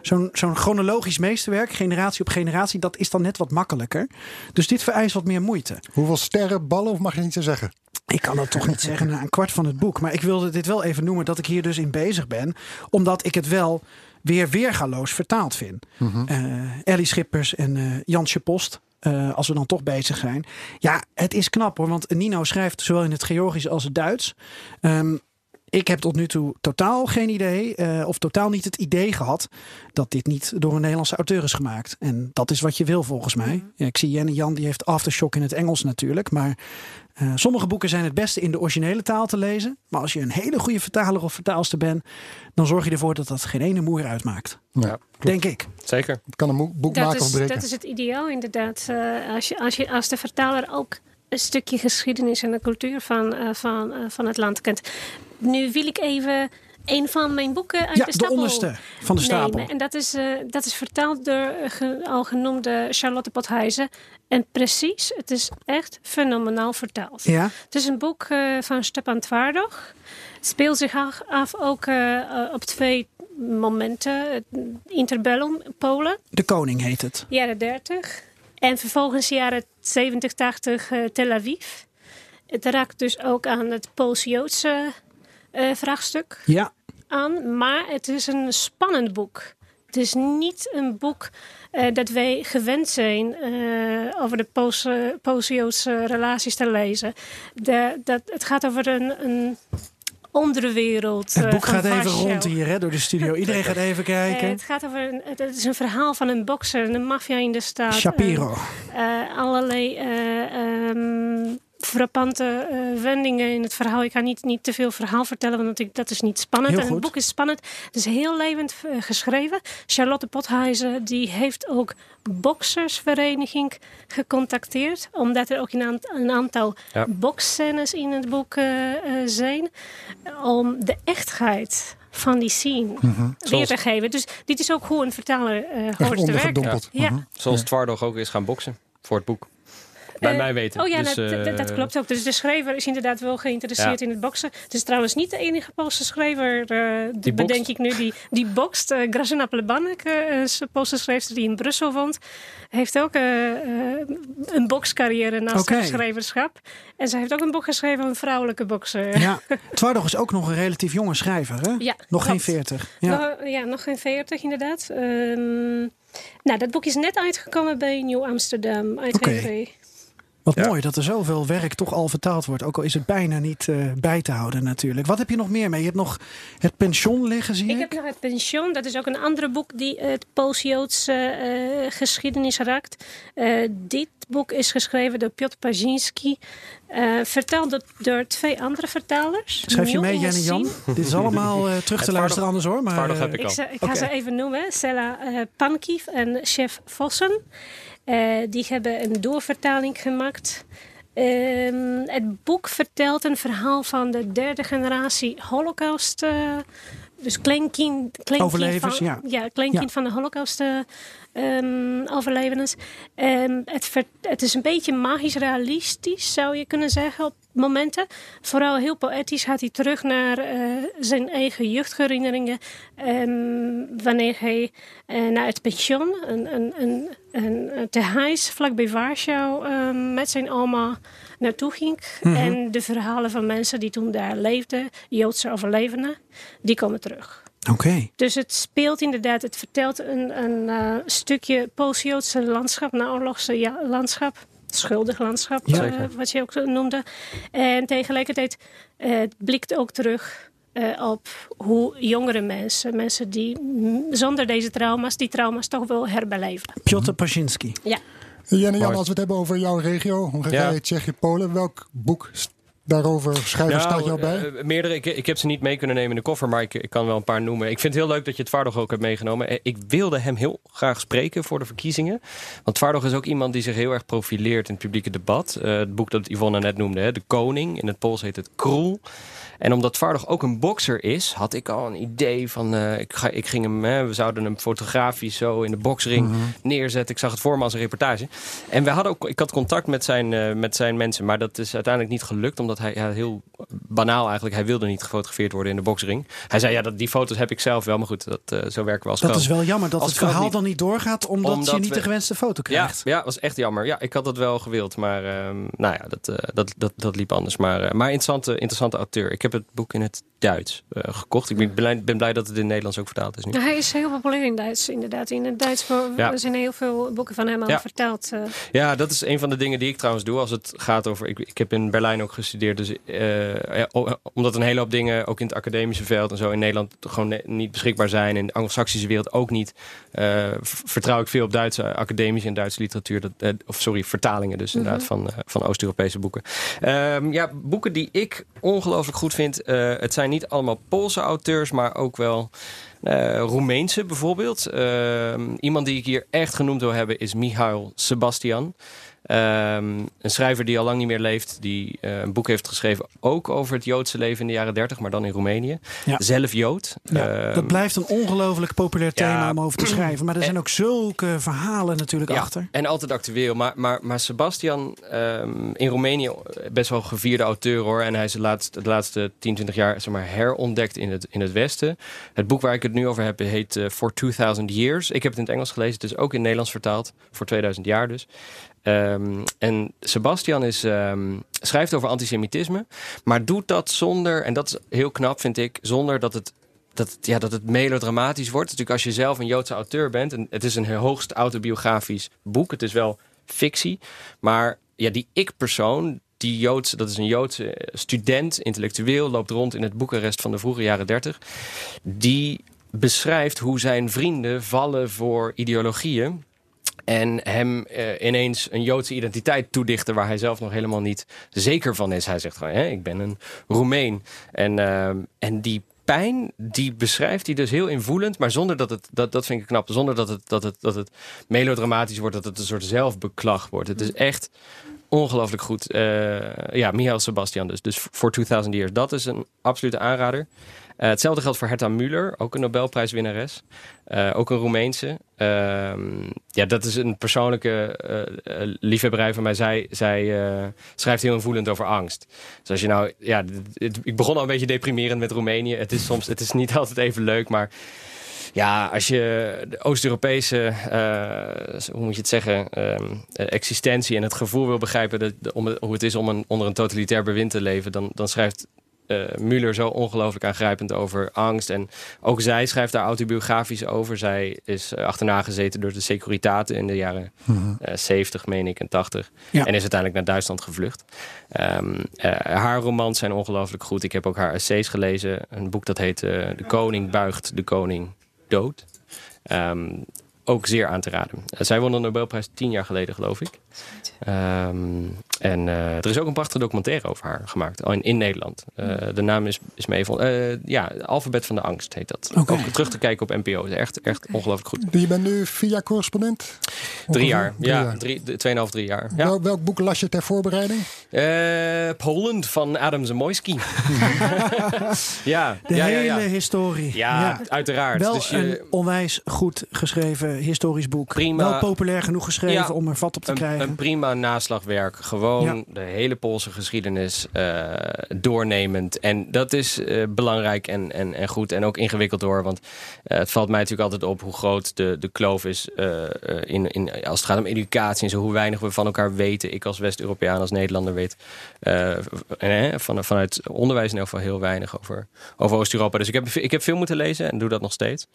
Zo'n zo'n chronologisch meesterwerk, generatie op generatie, dat is dan net wat makkelijker. Dus dit vereist wat meer moeite. Hoeveel sterren, ballen, of mag je niet zo zeggen? Ik kan dat toch niet zeggen na een kwart van het boek. Maar ik wilde dit wel even noemen dat ik hier dus in bezig ben. Omdat ik het wel weer weergaloos vertaald vind. Eh, Ellie Schippers en eh, Jansje Post. Eh, als we dan toch bezig zijn. Ja, het is knap hoor. Want Nino schrijft zowel in het Georgisch als het Duits. Ehm, ik heb tot nu toe totaal geen idee, eh, of totaal niet het idee gehad, dat dit niet door een Nederlandse auteur is gemaakt. En dat is wat je wil volgens mij. Ja, ik zie Jenne Jan, die heeft Aftershock in het Engels natuurlijk. Maar eh, sommige boeken zijn het beste in de originele taal te lezen. Maar als je een hele goede vertaler of vertaalster bent, dan zorg je ervoor dat dat geen ene moer uitmaakt. Ja, Denk ik. Zeker. Het kan een boek Dat maken of is, breken. dat is het ideaal inderdaad. Eh, als, je, als, je, als de vertaler ook een stukje geschiedenis en de cultuur van, eh, van, eh, van het land kent. Nu wil ik even een van mijn boeken uit Ja, de de stapel onderste van de stapel. nemen. En dat is, eh, dat is vertaald door ge- al genoemde Charlotte Pothuizen. En precies, het is echt fenomenaal vertaald. Ja, Het is een boek van Stepan Twardog. Het speelt zich af, af ook op twee momenten. Het Interbellum, Polen, de koning heet het. jaren 30. En vervolgens jaren 70, 80 eh, Tel Aviv. Het raakt dus ook aan het Pools-Joodse eh, vraagstuk Ja, aan. Maar het is een spannend boek. het is niet een boek eh, dat wij gewend zijn eh, over de post-Joodse relaties te lezen. De, dat, het gaat over een, een onderwereld. Het eh, boek gaat even rond hier hè, door de studio. Iedereen gaat even Eh, kijken. het gaat over een, het is een verhaal van een bokser, een maffia in de staat. Shapiro. Eh, eh, allerlei eh, ehm, frappante eh, wendingen in het verhaal. Ik ga niet, niet te veel verhaal vertellen, want ik, dat is niet spannend. En het boek is spannend. Het is heel levend eh, geschreven. Charlotte Pothuizen die heeft ook boksersvereniging gecontacteerd. Omdat er ook een, aant- een aantal Ja. boksscènes in het boek eh, zijn. Om de echtheid van die scene weer Zoals- te geven. Dus dit is ook hoe een vertaler eh hoort te werken. ondergedompeld. Ja. Mhm. Zoals Twardog ook is gaan boksen voor het boek. Bij Eh, mij weten. Oh ja, Dus, dat, dat- dat, dat eh, klopt ook. Dus de schrijver is inderdaad wel geïnteresseerd Ja. in het boksen. Het is trouwens niet de enige Poolse schrijver, eh, Die bedenk bokst. ik nu, die, die bokst. Uh, Grażyna Plebanek, eh, is een Poolse schrijfster die in Brussel woont, heeft ook een bokscarrière naast Oké. haar schrijverschap. En zij heeft ook een boek geschreven, een vrouwelijke bokser. Ja, Twardog is ook nog een relatief jonge schrijver, hè? Ja, nog geen klopt. 40. Ja. Nog, ja, nog geen 40 inderdaad. Ehm, nou, dat boek is net uitgekomen bij Nieuw Amsterdam, uitgeverij. Wat Ja. mooi dat er zoveel werk toch al vertaald wordt. Ook al is het bijna niet eh, bij te houden natuurlijk. Wat heb je nog meer mee? Je hebt nog het pension liggen, zie ik. Ik heb nog het pension. Dat is ook een ander boek die het Poolse-Joodse eh, geschiedenis raakt. Eh, dit boek is geschreven door Piotr Pajinski. eh, vertaald door, twee andere vertalers. Schrijf je mee, Jan en Jan? Dit is allemaal eh, terug te luisteren anders hoor. Maar, heb ik Ik, al. ze- ik ga ze even noemen. Sella eh Pankiv en Chef Vossen. Eh, die hebben een doorvertaling gemaakt. Ehm, het boek vertelt een verhaal van de derde generatie Holocaust. Dus kleinkind, kleinkind van, ja. kleinkind Ja. van de Holocaust eh, ehm, overlevens. Ehm, het, het is een beetje magisch realistisch, zou je kunnen zeggen, op momenten. Vooral heel poëtisch gaat hij terug naar eh, zijn eigen jeugdherinneringen. ehm, wanneer hij eh, naar het pension, een, een, een, een, een tehuis vlakbij Warschau, met zijn oma naartoe ging. En de verhalen van mensen die toen daar leefden, Joodse overlevenden, die komen terug. Oké. Dus het speelt inderdaad, het vertelt een, een eh, stukje Poolse-Joodse landschap, naoorlogse ja, landschap. Schuldig landschap, Ja. eh, wat je ook noemde. En tegelijkertijd eh, het blikt ook terug op hoe jongere mensen, mensen die zonder deze trauma's, die trauma's toch wel herbeleven. Piotr Paszynski. Ja. En Jan, als we het hebben over jouw regio, Hongarije, Ja. Tsjechië, Polen, welk boek daarover schrijven staat jou bij? eh, meerdere. Ik, ik heb ze niet mee kunnen nemen in de koffer, maar ik, ik kan wel een paar noemen. Ik vind het heel leuk dat je Twardog ook hebt meegenomen. Eh, Ik wilde hem heel graag spreken voor de verkiezingen. Want Twardog is ook iemand die zich heel erg profileert in het publieke debat. Eh, het boek dat Yvonne net noemde, hè, De Koning. In het Pools heet het Kroel. En omdat Twardog ook een bokser is, had ik al een idee van... eh, ik, ga, ik ging hem, hè, we zouden hem fotografisch zo in de boksring neerzetten. Ik zag het voor me als een reportage. En we hadden ook, ik had contact met zijn, eh, met zijn mensen, maar dat is uiteindelijk niet gelukt. Omdat hij ja, heel banaal eigenlijk, hij wilde niet gefotografeerd worden in de boksring. Hij zei, ja, dat, die foto's heb ik zelf wel, maar goed, dat, eh, zo werken we als Dat is wel jammer dat Als het verhaal niet- dan niet doorgaat omdat, Omdat je niet we- de gewenste foto Ja, krijgt. ja, was echt jammer. Ja, ik had dat wel gewild, maar ehm, nou ja, dat, dat, dat, dat liep anders. Maar, maar interessante, interessante auteur. Ik heb het boek in het Duits eh, gekocht. Ik ben blij, ben blij dat het in het Nederlands ook vertaald is nu. Hij is heel populair in Duits, inderdaad. In het Duits Ja. zijn heel veel boeken van hem al Ja. verteld. eh. Ja, dat is een van de dingen die ik trouwens doe als het gaat over. Ik, ik heb in Berlijn ook gestudeerd. Dus eh, ja, omdat een hele hoop dingen, ook in het academische veld en zo in Nederland, gewoon ne- niet beschikbaar zijn. In de Anglo-Saxische wereld ook niet. vertrouw ik veel op Duitse academische en Duitse literatuur. Dat, of sorry, vertalingen dus inderdaad van, eh, van Oost-Europese boeken. Ehm, ja, boeken die ik ongelooflijk goed vind. eh, het zijn niet allemaal Poolse auteurs, maar ook wel. eh Roemeense bijvoorbeeld. Ehm, iemand die ik hier echt genoemd wil hebben is Michail Sebastian. Ehm, een schrijver die al lang niet meer leeft. Die eh, een boek heeft geschreven ook over het Joodse leven in de jaren 30, maar dan in Roemenië. Ja. Zelf Jood. Ja, Ehm, dat blijft een ongelooflijk populair thema ja. om over te schrijven. Maar er zijn ook zulke verhalen natuurlijk Ja, achter. en altijd actueel. Maar, maar, maar Sebastian, ehm, in Roemenië best wel gevierde auteur hoor. En hij is de laatste, de laatste 10, 20 jaar zeg maar, herontdekt in het, in het Westen. Het boek waar ik het nu over heb heet eh, For 2000 Years. Ik heb het in het Engels gelezen. Het is ook in het Nederlands vertaald. Voor 2000 jaar dus. Ehm, en Sebastian is, ehm, schrijft over antisemitisme. Maar doet dat zonder, en dat is heel knap vind ik, zonder dat het dat, ja, dat het melodramatisch wordt. Natuurlijk als je zelf een Joodse auteur bent. En het is een hoogst autobiografisch boek. Het is wel fictie. Maar ja, die ik-persoon, die Joodse, dat is een Joodse student, intellectueel, loopt rond in het Boekarest van de vroege jaren dertig. Die beschrijft hoe zijn vrienden vallen voor ideologieën. En hem eh, ineens een Joodse identiteit toedichten waar hij zelf nog helemaal niet zeker van is. Hij zegt gewoon, hè, ik ben een Roemeen. En, eh, en die pijn, die beschrijft hij dus heel invoelend. Maar zonder dat het, dat, dat vind ik knap, zonder dat het, dat, het, dat het melodramatisch wordt. Dat het een soort zelfbeklag wordt. Het is echt ongelooflijk goed. Uh, ja, Michael Sebastian dus. Dus voor 2000 Years. Dat is een absolute aanrader. Uh, hetzelfde geldt voor Herta Müller, ook een Nobelprijswinnares. Uh, ook een Roemeense. Ehm, ja, dat is een persoonlijke uh, liefhebberij van mij. Zij, zij schrijft heel invoelend over angst. Dus als je nou, ja, ik begon al een beetje deprimerend met Roemenië. Het is soms, het is niet altijd even leuk, maar ja, als je de Oost-Europese, hoe moet je het zeggen, uh, existentie en het gevoel wil begrijpen dat, hoe het is om een, onder een totalitair bewind te leven, dan, dan schrijft uh, Muller zo ongelooflijk aangrijpend over angst. En ook zij schrijft daar autobiografisch over. Zij is achterna gezeten door de Securitate in de jaren mm 70, meen ik, en 80. En is uiteindelijk naar Duitsland gevlucht. Um, haar romans zijn ongelooflijk goed. Ik heb ook haar essays gelezen. Een boek dat heet De Koning buigt, de Koning dood. Um, ook zeer aan te raden. zij won de Nobelprijs tien jaar geleden, geloof ik. Um, en uh, er is ook een prachtige documentaire over haar gemaakt, in, in Nederland. Uh, de naam is, is me even... Uh, ja, Alfabet van de Angst heet dat. Okay. Ook terug te kijken op NPO. Echt, echt ongelooflijk goed. Je bent nu via correspondent? Drie jaar, drie ja. Jaar. Drie, tweeënhalf, drie jaar. Ja. Welk, welk, boek las je ter voorbereiding? Poland van Adam Zamoyski. ja, de ja, hele ja, historie. Ja, uiteraard. Wel dus je, een onwijs goed geschreven historisch boek. Prima. Wel populair genoeg geschreven om er vat op te een, krijgen. Een prima naslagwerk. Gewoon de hele Poolse geschiedenis uh, doornemend. En dat is uh, belangrijk en, en, en goed. En ook ingewikkeld door. Want uh, het valt mij natuurlijk altijd op hoe groot de, de kloof is. in, in, als het gaat om educatie en zo. Hoe weinig we van elkaar weten. Ik als West-Europeaan, als Nederlander weet. van, vanuit onderwijs in elk geval heel weinig over, over Oost-Europa. Dus ik heb, ik heb veel moeten lezen en doe dat nog steeds.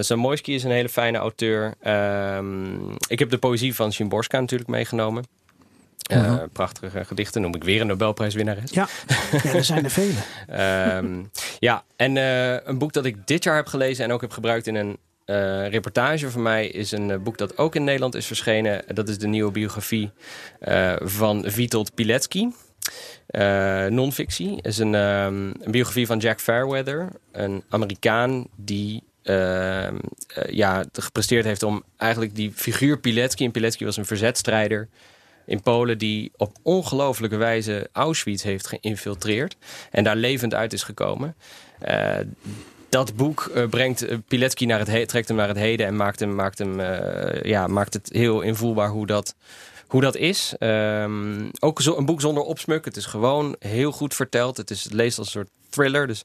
Zamoyski is een hele fijne auteur. Um, ik heb de poëzie van Szymborska natuurlijk meegenomen. Uh, uh -huh. Prachtige gedichten, noem ik weer een Nobelprijswinnares. Ja, ja er zijn er vele. um, ja, en uh, een boek dat ik dit jaar heb gelezen en ook heb gebruikt in een uh, reportage van mij is een boek dat ook in Nederland is verschenen. Dat is de nieuwe biografie van Witold Pilecki. Non-fictie. is een, um, een biografie van Jack Fairweather, een Amerikaan die uh, uh, ja, gepresteerd heeft om eigenlijk die figuur Pilecki... en Pilecki was een verzetstrijder in Polen... die op ongelofelijke wijze Auschwitz heeft geïnfiltreerd... en daar levend uit is gekomen. Uh, dat boek brengt Pilecki naar het trekt hem naar het heden... en maakt, hem, maakt, hem, ja, maakt het heel invoelbaar hoe dat hoe dat is. Um, ook zo, een boek zonder opsmuk. Het is gewoon heel goed verteld. Het, is, het leest als een soort thriller. Dus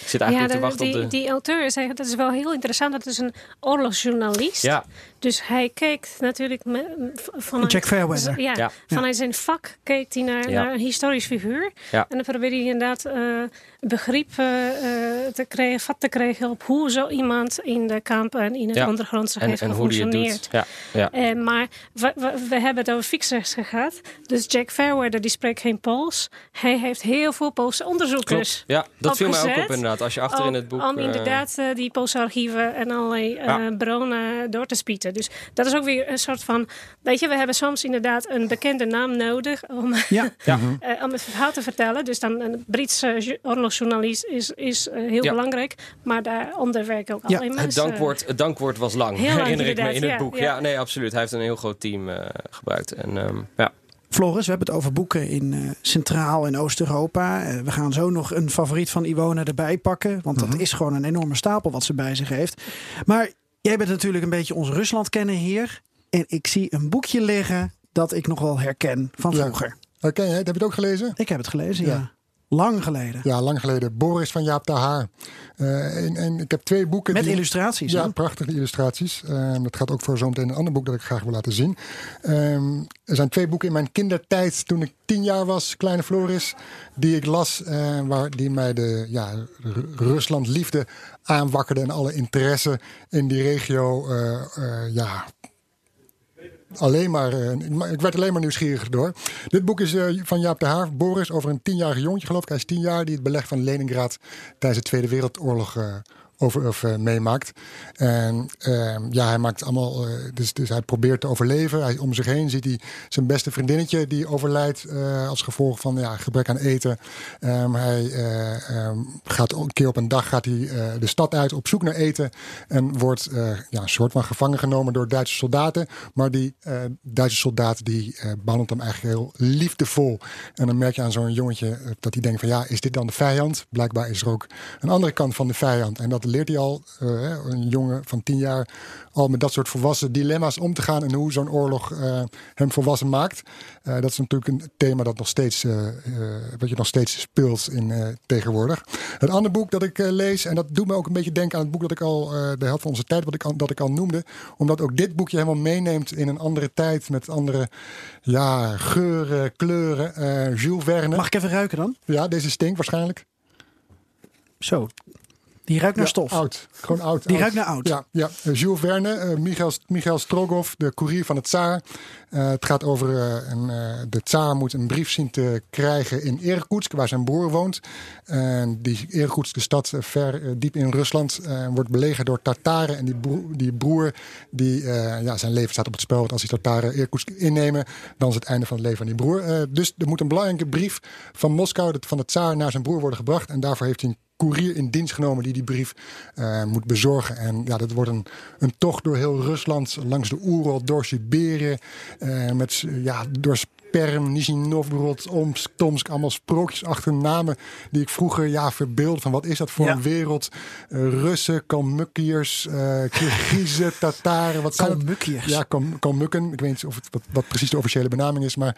ik zit eigenlijk ja, te wachten die, op de... Die auteur zegt, dat is wel heel interessant. Dat is een oorlogsjournalist. Ja. Dus hij kijkt natuurlijk vanuit... Jack Fairweather. Ja, Ja. vanuit zijn vak kijkt hij naar, Ja. naar een historisch figuur. Ja. En dan probeert hij inderdaad eh, begrip eh, te krijgen, vat te krijgen op hoe zo iemand in de kampen en in het Ja. ondergrondse en, heeft en hoe die het gefunctioneerd. doet. Ja, ja. Eh, maar we, we, we hebben het over fixers gehad. Dus Jack Fairweather die spreekt geen Pools. Hij heeft heel veel Poolse onderzoekers. Klopt. Ja, dat viel mij ook op inderdaad. Als je achter in het boek... Om eh, inderdaad die Poolse archieven en allerlei Ja. bronnen door te spieten. Dus dat is ook weer een soort van... Weet je, we hebben soms inderdaad een bekende naam nodig om, Ja. Ja. om het verhaal te vertellen. Dus dan een Britse ju- oorlogsjournalist is, is eh, heel Ja. belangrijk. Maar daaronder werken ook Ja, allerlei Het mensen. dankwoord, het dankwoord was lang, Heel lang, herinner ik me in het ja, boek. ja. Ja. nee, absoluut. Hij heeft een heel groot team eh, gebruikt. En, ehm, ja. Floris, we hebben het over boeken in eh, Centraal- en Oost-Europa. Eh, we gaan zo nog een favoriet van Iwona erbij pakken. Want dat is gewoon een enorme stapel wat ze bij zich heeft. Maar jij bent natuurlijk een beetje ons Rusland-kenner hier. En ik zie een boekje liggen dat ik nog wel herken van Ja. vroeger. Oké, hè? heb je het ook gelezen? Ik heb het gelezen, ja. Ja. Lang geleden. Ja, lang geleden. Boris van Jaap de Haar. Uh, en, en, ik heb twee boeken. Met die, illustraties. Ja, prachtige illustraties. Uh, dat gaat ook voor zometeen een ander boek dat ik graag wil laten zien. Um, er zijn twee boeken in mijn kindertijd, toen ik tien jaar was, Kleine Floris, die ik las, uh, waar die mij de ja, Rusland-liefde aanwakkerde en alle interesse in die regio ja, alleen maar, uh, ik werd alleen maar nieuwsgierig door. Dit boek is uh, van Jaap de Haar, Boris, over een tienjarig jongetje, geloof ik. Hij is tien jaar, die het beleg van Leningrad tijdens de Tweede Wereldoorlog uh, over, of, uh, meemaakt. En uh, ja, hij maakt allemaal. Uh, dus, dus hij probeert te overleven. Hij, om zich heen ziet hij zijn beste vriendinnetje die overlijdt uh, als gevolg van ja, gebrek aan eten. Um, hij um, gaat een keer op een dag gaat hij de stad uit op zoek naar eten. En wordt ja, een soort van gevangen genomen door Duitse soldaten. Maar die Duitse soldaat die behandelt hem eigenlijk heel liefdevol. En dan merk je aan zo'n jongetje dat hij denkt van ja, is dit dan de vijand? Blijkbaar is er ook een andere kant van de vijand. En dat leert hij al, uh, een jongen van tien jaar, al met dat soort volwassen dilemma's om te gaan en hoe zo'n oorlog uh, hem volwassen maakt. Uh, dat is natuurlijk een thema dat nog steeds, wat je nog steeds speelt in tegenwoordig. Het andere boek dat ik lees, en dat doet me ook een beetje denken aan het boek dat ik al, de helft van onze tijd, wat ik al, dat ik al noemde, omdat ook dit boekje helemaal meeneemt in een andere tijd met andere ja, geuren, kleuren. Jules Verne. Mag ik even ruiken dan? Ja, deze stinkt waarschijnlijk. Zo, die ruikt naar ja, stof. Oud. Gewoon oud. Die oud. ruikt naar oud. Ja, ja. Jules Verne, uh, Michael, Michael Strogoff, de koerier van het tsaar. Uh, het gaat over uh, een, de tsaar moet een brief zien te krijgen in Irkutsk, waar zijn broer woont. En die Irkutsk, de stad ver diep in Rusland, wordt belegerd door Tataren. En die broer, die, broer, die ja, zijn leven staat op het spel. Want als die Tataren Irkutsk innemen, dan is het einde van het leven van die broer. dus er moet een belangrijke brief van Moskou, van de tsaar, naar zijn broer worden gebracht. En daarvoor heeft hij een koerier in dienst genomen die die brief uh, moet bezorgen. En ja, dat wordt een, een tocht door heel Rusland, langs de Oerol, door Siberië, uh, met ja, door Perm, Nizhny Novgorod, Omsk, Tomsk, allemaal sprookjesachtige namen die ik vroeger ja verbeeld van wat is dat voor Ja. een wereld? Uh, Russen, Kalmukkiërs, uh, Kirgizen, Tataren, wat zijn? Kalmukkiërs. Ja, Kalm- Kalmukken. Ik weet niet of het, wat, wat precies de officiële benaming is, maar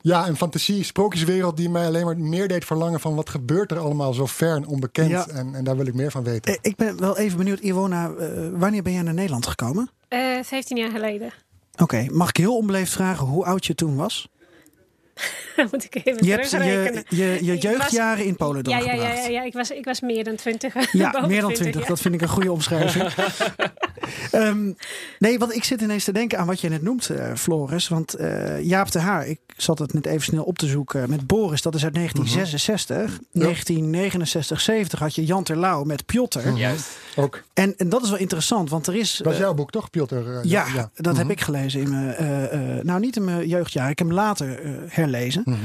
ja, een fantasie, sprookjeswereld die mij alleen maar meer deed verlangen van wat gebeurt er allemaal zo ver en onbekend. Ja. En, en daar wil ik meer van weten. Eh, Ik ben wel even benieuwd, Iwona, uh, wanneer ben jij naar Nederland gekomen? Uh, 15 jaar geleden. Oké, okay. mag ik heel onbeleefd vragen hoe oud je toen was? Moet ik even je hebt je, je, je jeugdjaren in Polen Ja, ja, doorgebracht. ja, ja, ja. Ik, was, ik was meer dan 20. Ja, meer dan 20. ja. Dat vind ik een goede omschrijving. um, nee, want ik zit ineens te denken aan wat je net noemt, uh, Floris. Want uh, Jaap de Haar, ik zat het net even snel op te zoeken. Met Boris, dat is uit 1966. Mm -hmm. 1969, 70 had je Jan Terlouw met Piotr. Mm -hmm. Juist. Ook. En, en dat is wel interessant, want er is... Dat is jouw boek toch, Piotr? Uh, ja, ja, dat mm -hmm. heb ik gelezen in mijn... nou, niet in mijn jeugdjaar. Ik heb hem later herlezen. Mhm.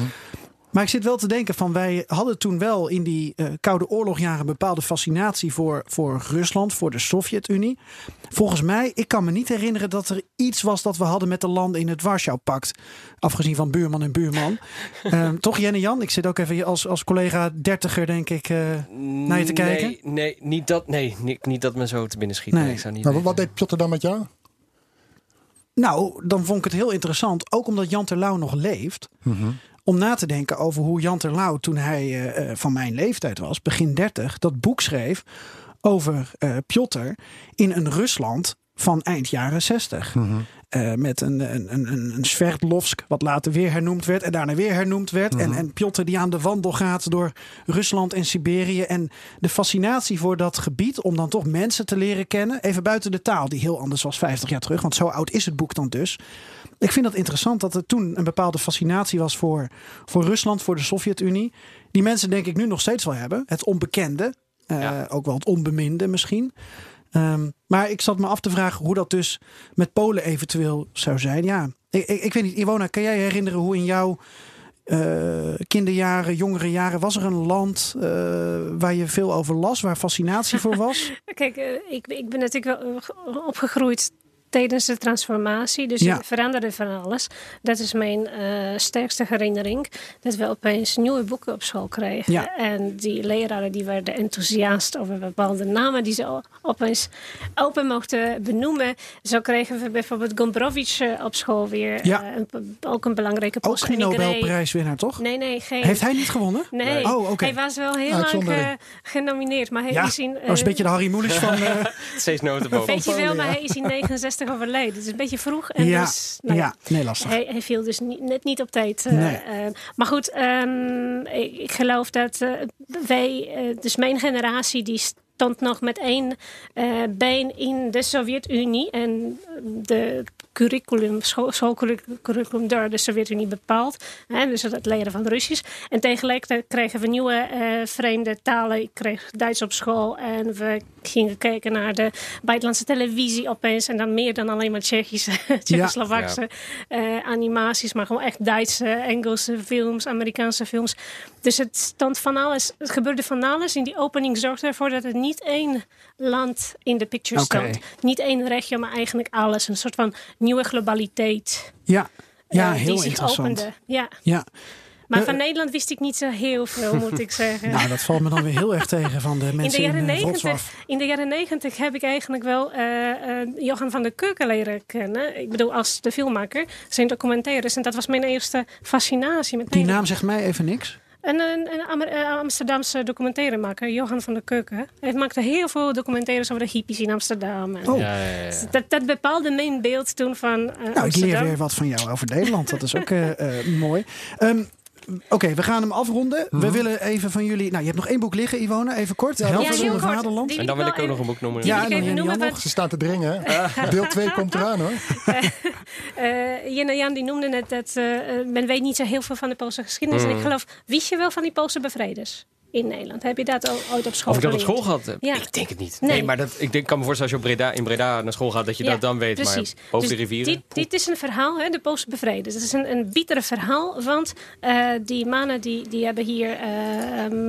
Maar ik zit wel te denken van wij hadden toen wel in die uh, Koude Oorlogjaren een bepaalde fascinatie voor, voor Rusland, voor de Sovjet-Unie. Volgens mij, ik kan me niet herinneren dat er iets was dat we hadden met de landen in het Warschau-pact. Afgezien van buurman en buurman. um, toch Jenne Jan? Ik zit ook even als, als collega dertiger denk ik uh, naar je te kijken. Nee, nee, niet dat, nee niet, niet dat me zo te binnen schiet. Nee. Nee, ik zou niet maar wat deed Piotr dan met jou? Nou, dan vond ik het heel interessant. Ook omdat Jan Terlouw nog leeft. Mm -hmm om na te denken over hoe Jan Terlouw, toen hij uh, van mijn leeftijd was, begin 30, dat boek schreef over uh, Piotr in een Rusland van eind jaren 60. Mhm. Mm uh, met een, een, een, een Sverdlovsk, wat later weer hernoemd werd en daarna weer hernoemd werd. Mhm. Mm -hmm. en, en Piotr die aan de wandel gaat door Rusland en Siberië. En de fascinatie voor dat gebied om dan toch mensen te leren kennen. Even buiten de taal, die heel anders was 50 jaar terug. Want zo oud is het boek dan dus. Ik vind dat interessant dat er toen een bepaalde fascinatie was voor, voor Rusland, voor de Sovjet-Unie. Die mensen denk ik nu nog steeds wel hebben. Het onbekende, uh, ja. ook wel het onbeminde misschien. Um, maar ik zat me af te vragen hoe dat dus met Polen eventueel zou zijn. Ja, ik, ik, ik weet niet, Iwona, kan jij herinneren hoe in jouw uh, kinderjaren, jongere jaren, was er een land uh, waar je veel over las, waar fascinatie voor was? Kijk, uh, ik, ik ben natuurlijk wel opgegroeid tijdens de transformatie. Dus Ja. veranderde van alles. Dat is mijn eh, sterkste herinnering. Dat we opeens nieuwe boeken op school kregen. Ja. En die leraren die werden enthousiast over bepaalde namen die ze opeens open mochten benoemen. Zo kregen we bijvoorbeeld Gombrowicz eh, op school weer. Ja. eh, een- ook een belangrijke Ook post. geen En ik reed- Nobelprijswinnaar, toch? Nee, nee, geen. Heeft hij niet gewonnen? Nee, Oh, oké. hij was wel heel lang eh, genomineerd. Maar hij Ja, is in, dat was een beetje de Harry Mulisch van... eh, Steeds notenboom. Weet je wel, maar hij is in 69 overleden. Het is een beetje vroeg. En ja, dus, nou ja, nee, lastig. Hij, hij viel dus niet, net niet op tijd. eh, Nee. eh, maar goed, ehm, ik, ik geloof dat eh, wij, dus mijn generatie, die stond nog met één been in de Sovjet-Unie. En de curriculum, school, schoolcurriculum door de Sovjet-Unie bepaald. Hè, dus het leren van Russisch. En tegelijkertijd kregen we nieuwe eh, vreemde talen. Ik kreeg Duits op school en we gingen kijken naar de buitenlandse televisie opeens. En dan meer dan alleen maar Tsjechische, Tsjechoslowaakse eh, animaties. Maar gewoon echt Duitse, Engelse films, Amerikaanse films. Dus het stond van alles. Het gebeurde van alles. In die opening zorgde ervoor dat het niet één land in de picture Oké. stond. Niet één regio, maar eigenlijk alles. Een soort van nieuwe globaliteit. Ja, ja eh, heel die zich interessant. opende. Ja. Ja. Maar Eh, van Nederland wist ik niet zo heel veel, moet ik zeggen. Nou, dat valt me dan weer heel erg tegen van de in de mensen in, jaren eh. 90, in de jaren 90 heb ik eigenlijk wel Johan van der Keuken leren kennen. Ik bedoel, als de filmmaker, zijn documentaires. En dat was mijn eerste fascinatie met Die Nederland. naam zegt mij even niks. Een, een, een eh, Amsterdamse documentairemaker, Johan van der Keuken. Hij maakte heel veel documentaires over de hippies in Amsterdam. En Oh. Ja, ja, ja. dat, dat bepaalde mijn beeld toen van eh, Nou, ik leer weer wat van jou over Nederland. Dat is ook eh, eh, mooi. Ehm, Oké, we gaan hem afronden. We willen even van jullie... Nou, je hebt nog één boek liggen, Ivone. Even kort. Ja, Helft Ja, vaderland. En dan wil ik ook nog een boek noemen. Ja, en noemen, Jan want Ze staan te dringen. Deel 2 komt eraan hoor. Eh Jenna Jan die noemde net dat eh, eh, men weet niet zo heel veel van de Poolse geschiedenis. Mm. En ik geloof, wist je wel van die Poolse bevrijders in Nederland? Heb je dat al, ooit op school Of ik dat op school gehad heb? Ja. Ik denk het niet. Nee. Nee, maar dat, ik denk, kan me voorstellen als je op Breda, in Breda naar school gaat, dat je Ja, dat dan weet. Precies. Maar boven Dus de rivieren. Dit, dit is een verhaal, hè, de Poolse bevrijders. Het is een, een bittere verhaal, want eh, die mannen die, die hebben hier eh,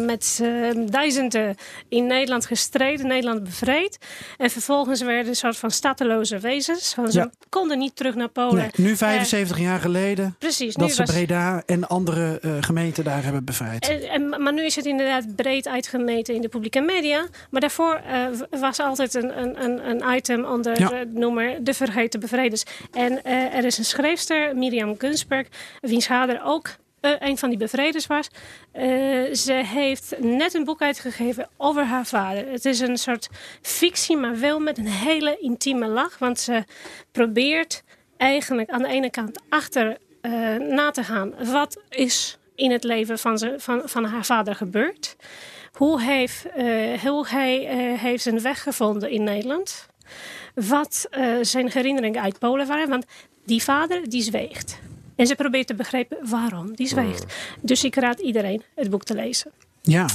met eh, duizenden in Nederland gestreden, Nederland bevrijd. En vervolgens werden een soort van stateloze wezens. Want ze Ja. konden niet terug naar Polen. Nee, nu Eh, 75 jaar geleden precies. dat nu ze was, Breda en andere eh, gemeenten daar hebben bevrijd. En, en- maar nu is het inderdaad breed uitgemeten in de publieke media. Maar daarvoor eh, was altijd een, een, een, item onder Ja. de noemer De Vergeten Bevrijders. En eh, er is een schrijfster, Miriam Gunsberg, wiens vader ook eh, een van die bevrijders was. Ze heeft net een boek uitgegeven over haar vader. Het is een soort fictie, maar wel met een hele intieme lach. Want ze probeert eigenlijk aan de ene kant achter na te gaan. Wat is in het leven van, ze, van, van haar vader gebeurd? Hoe, heeft, eh, hoe hij eh, heeft zijn weg gevonden in Nederland? Wat eh, zijn herinneringen uit Polen waren? Want die vader, die zweegt. En ze probeert te begrijpen waarom die zweegt. Dus ik raad iedereen het boek te lezen. Ja,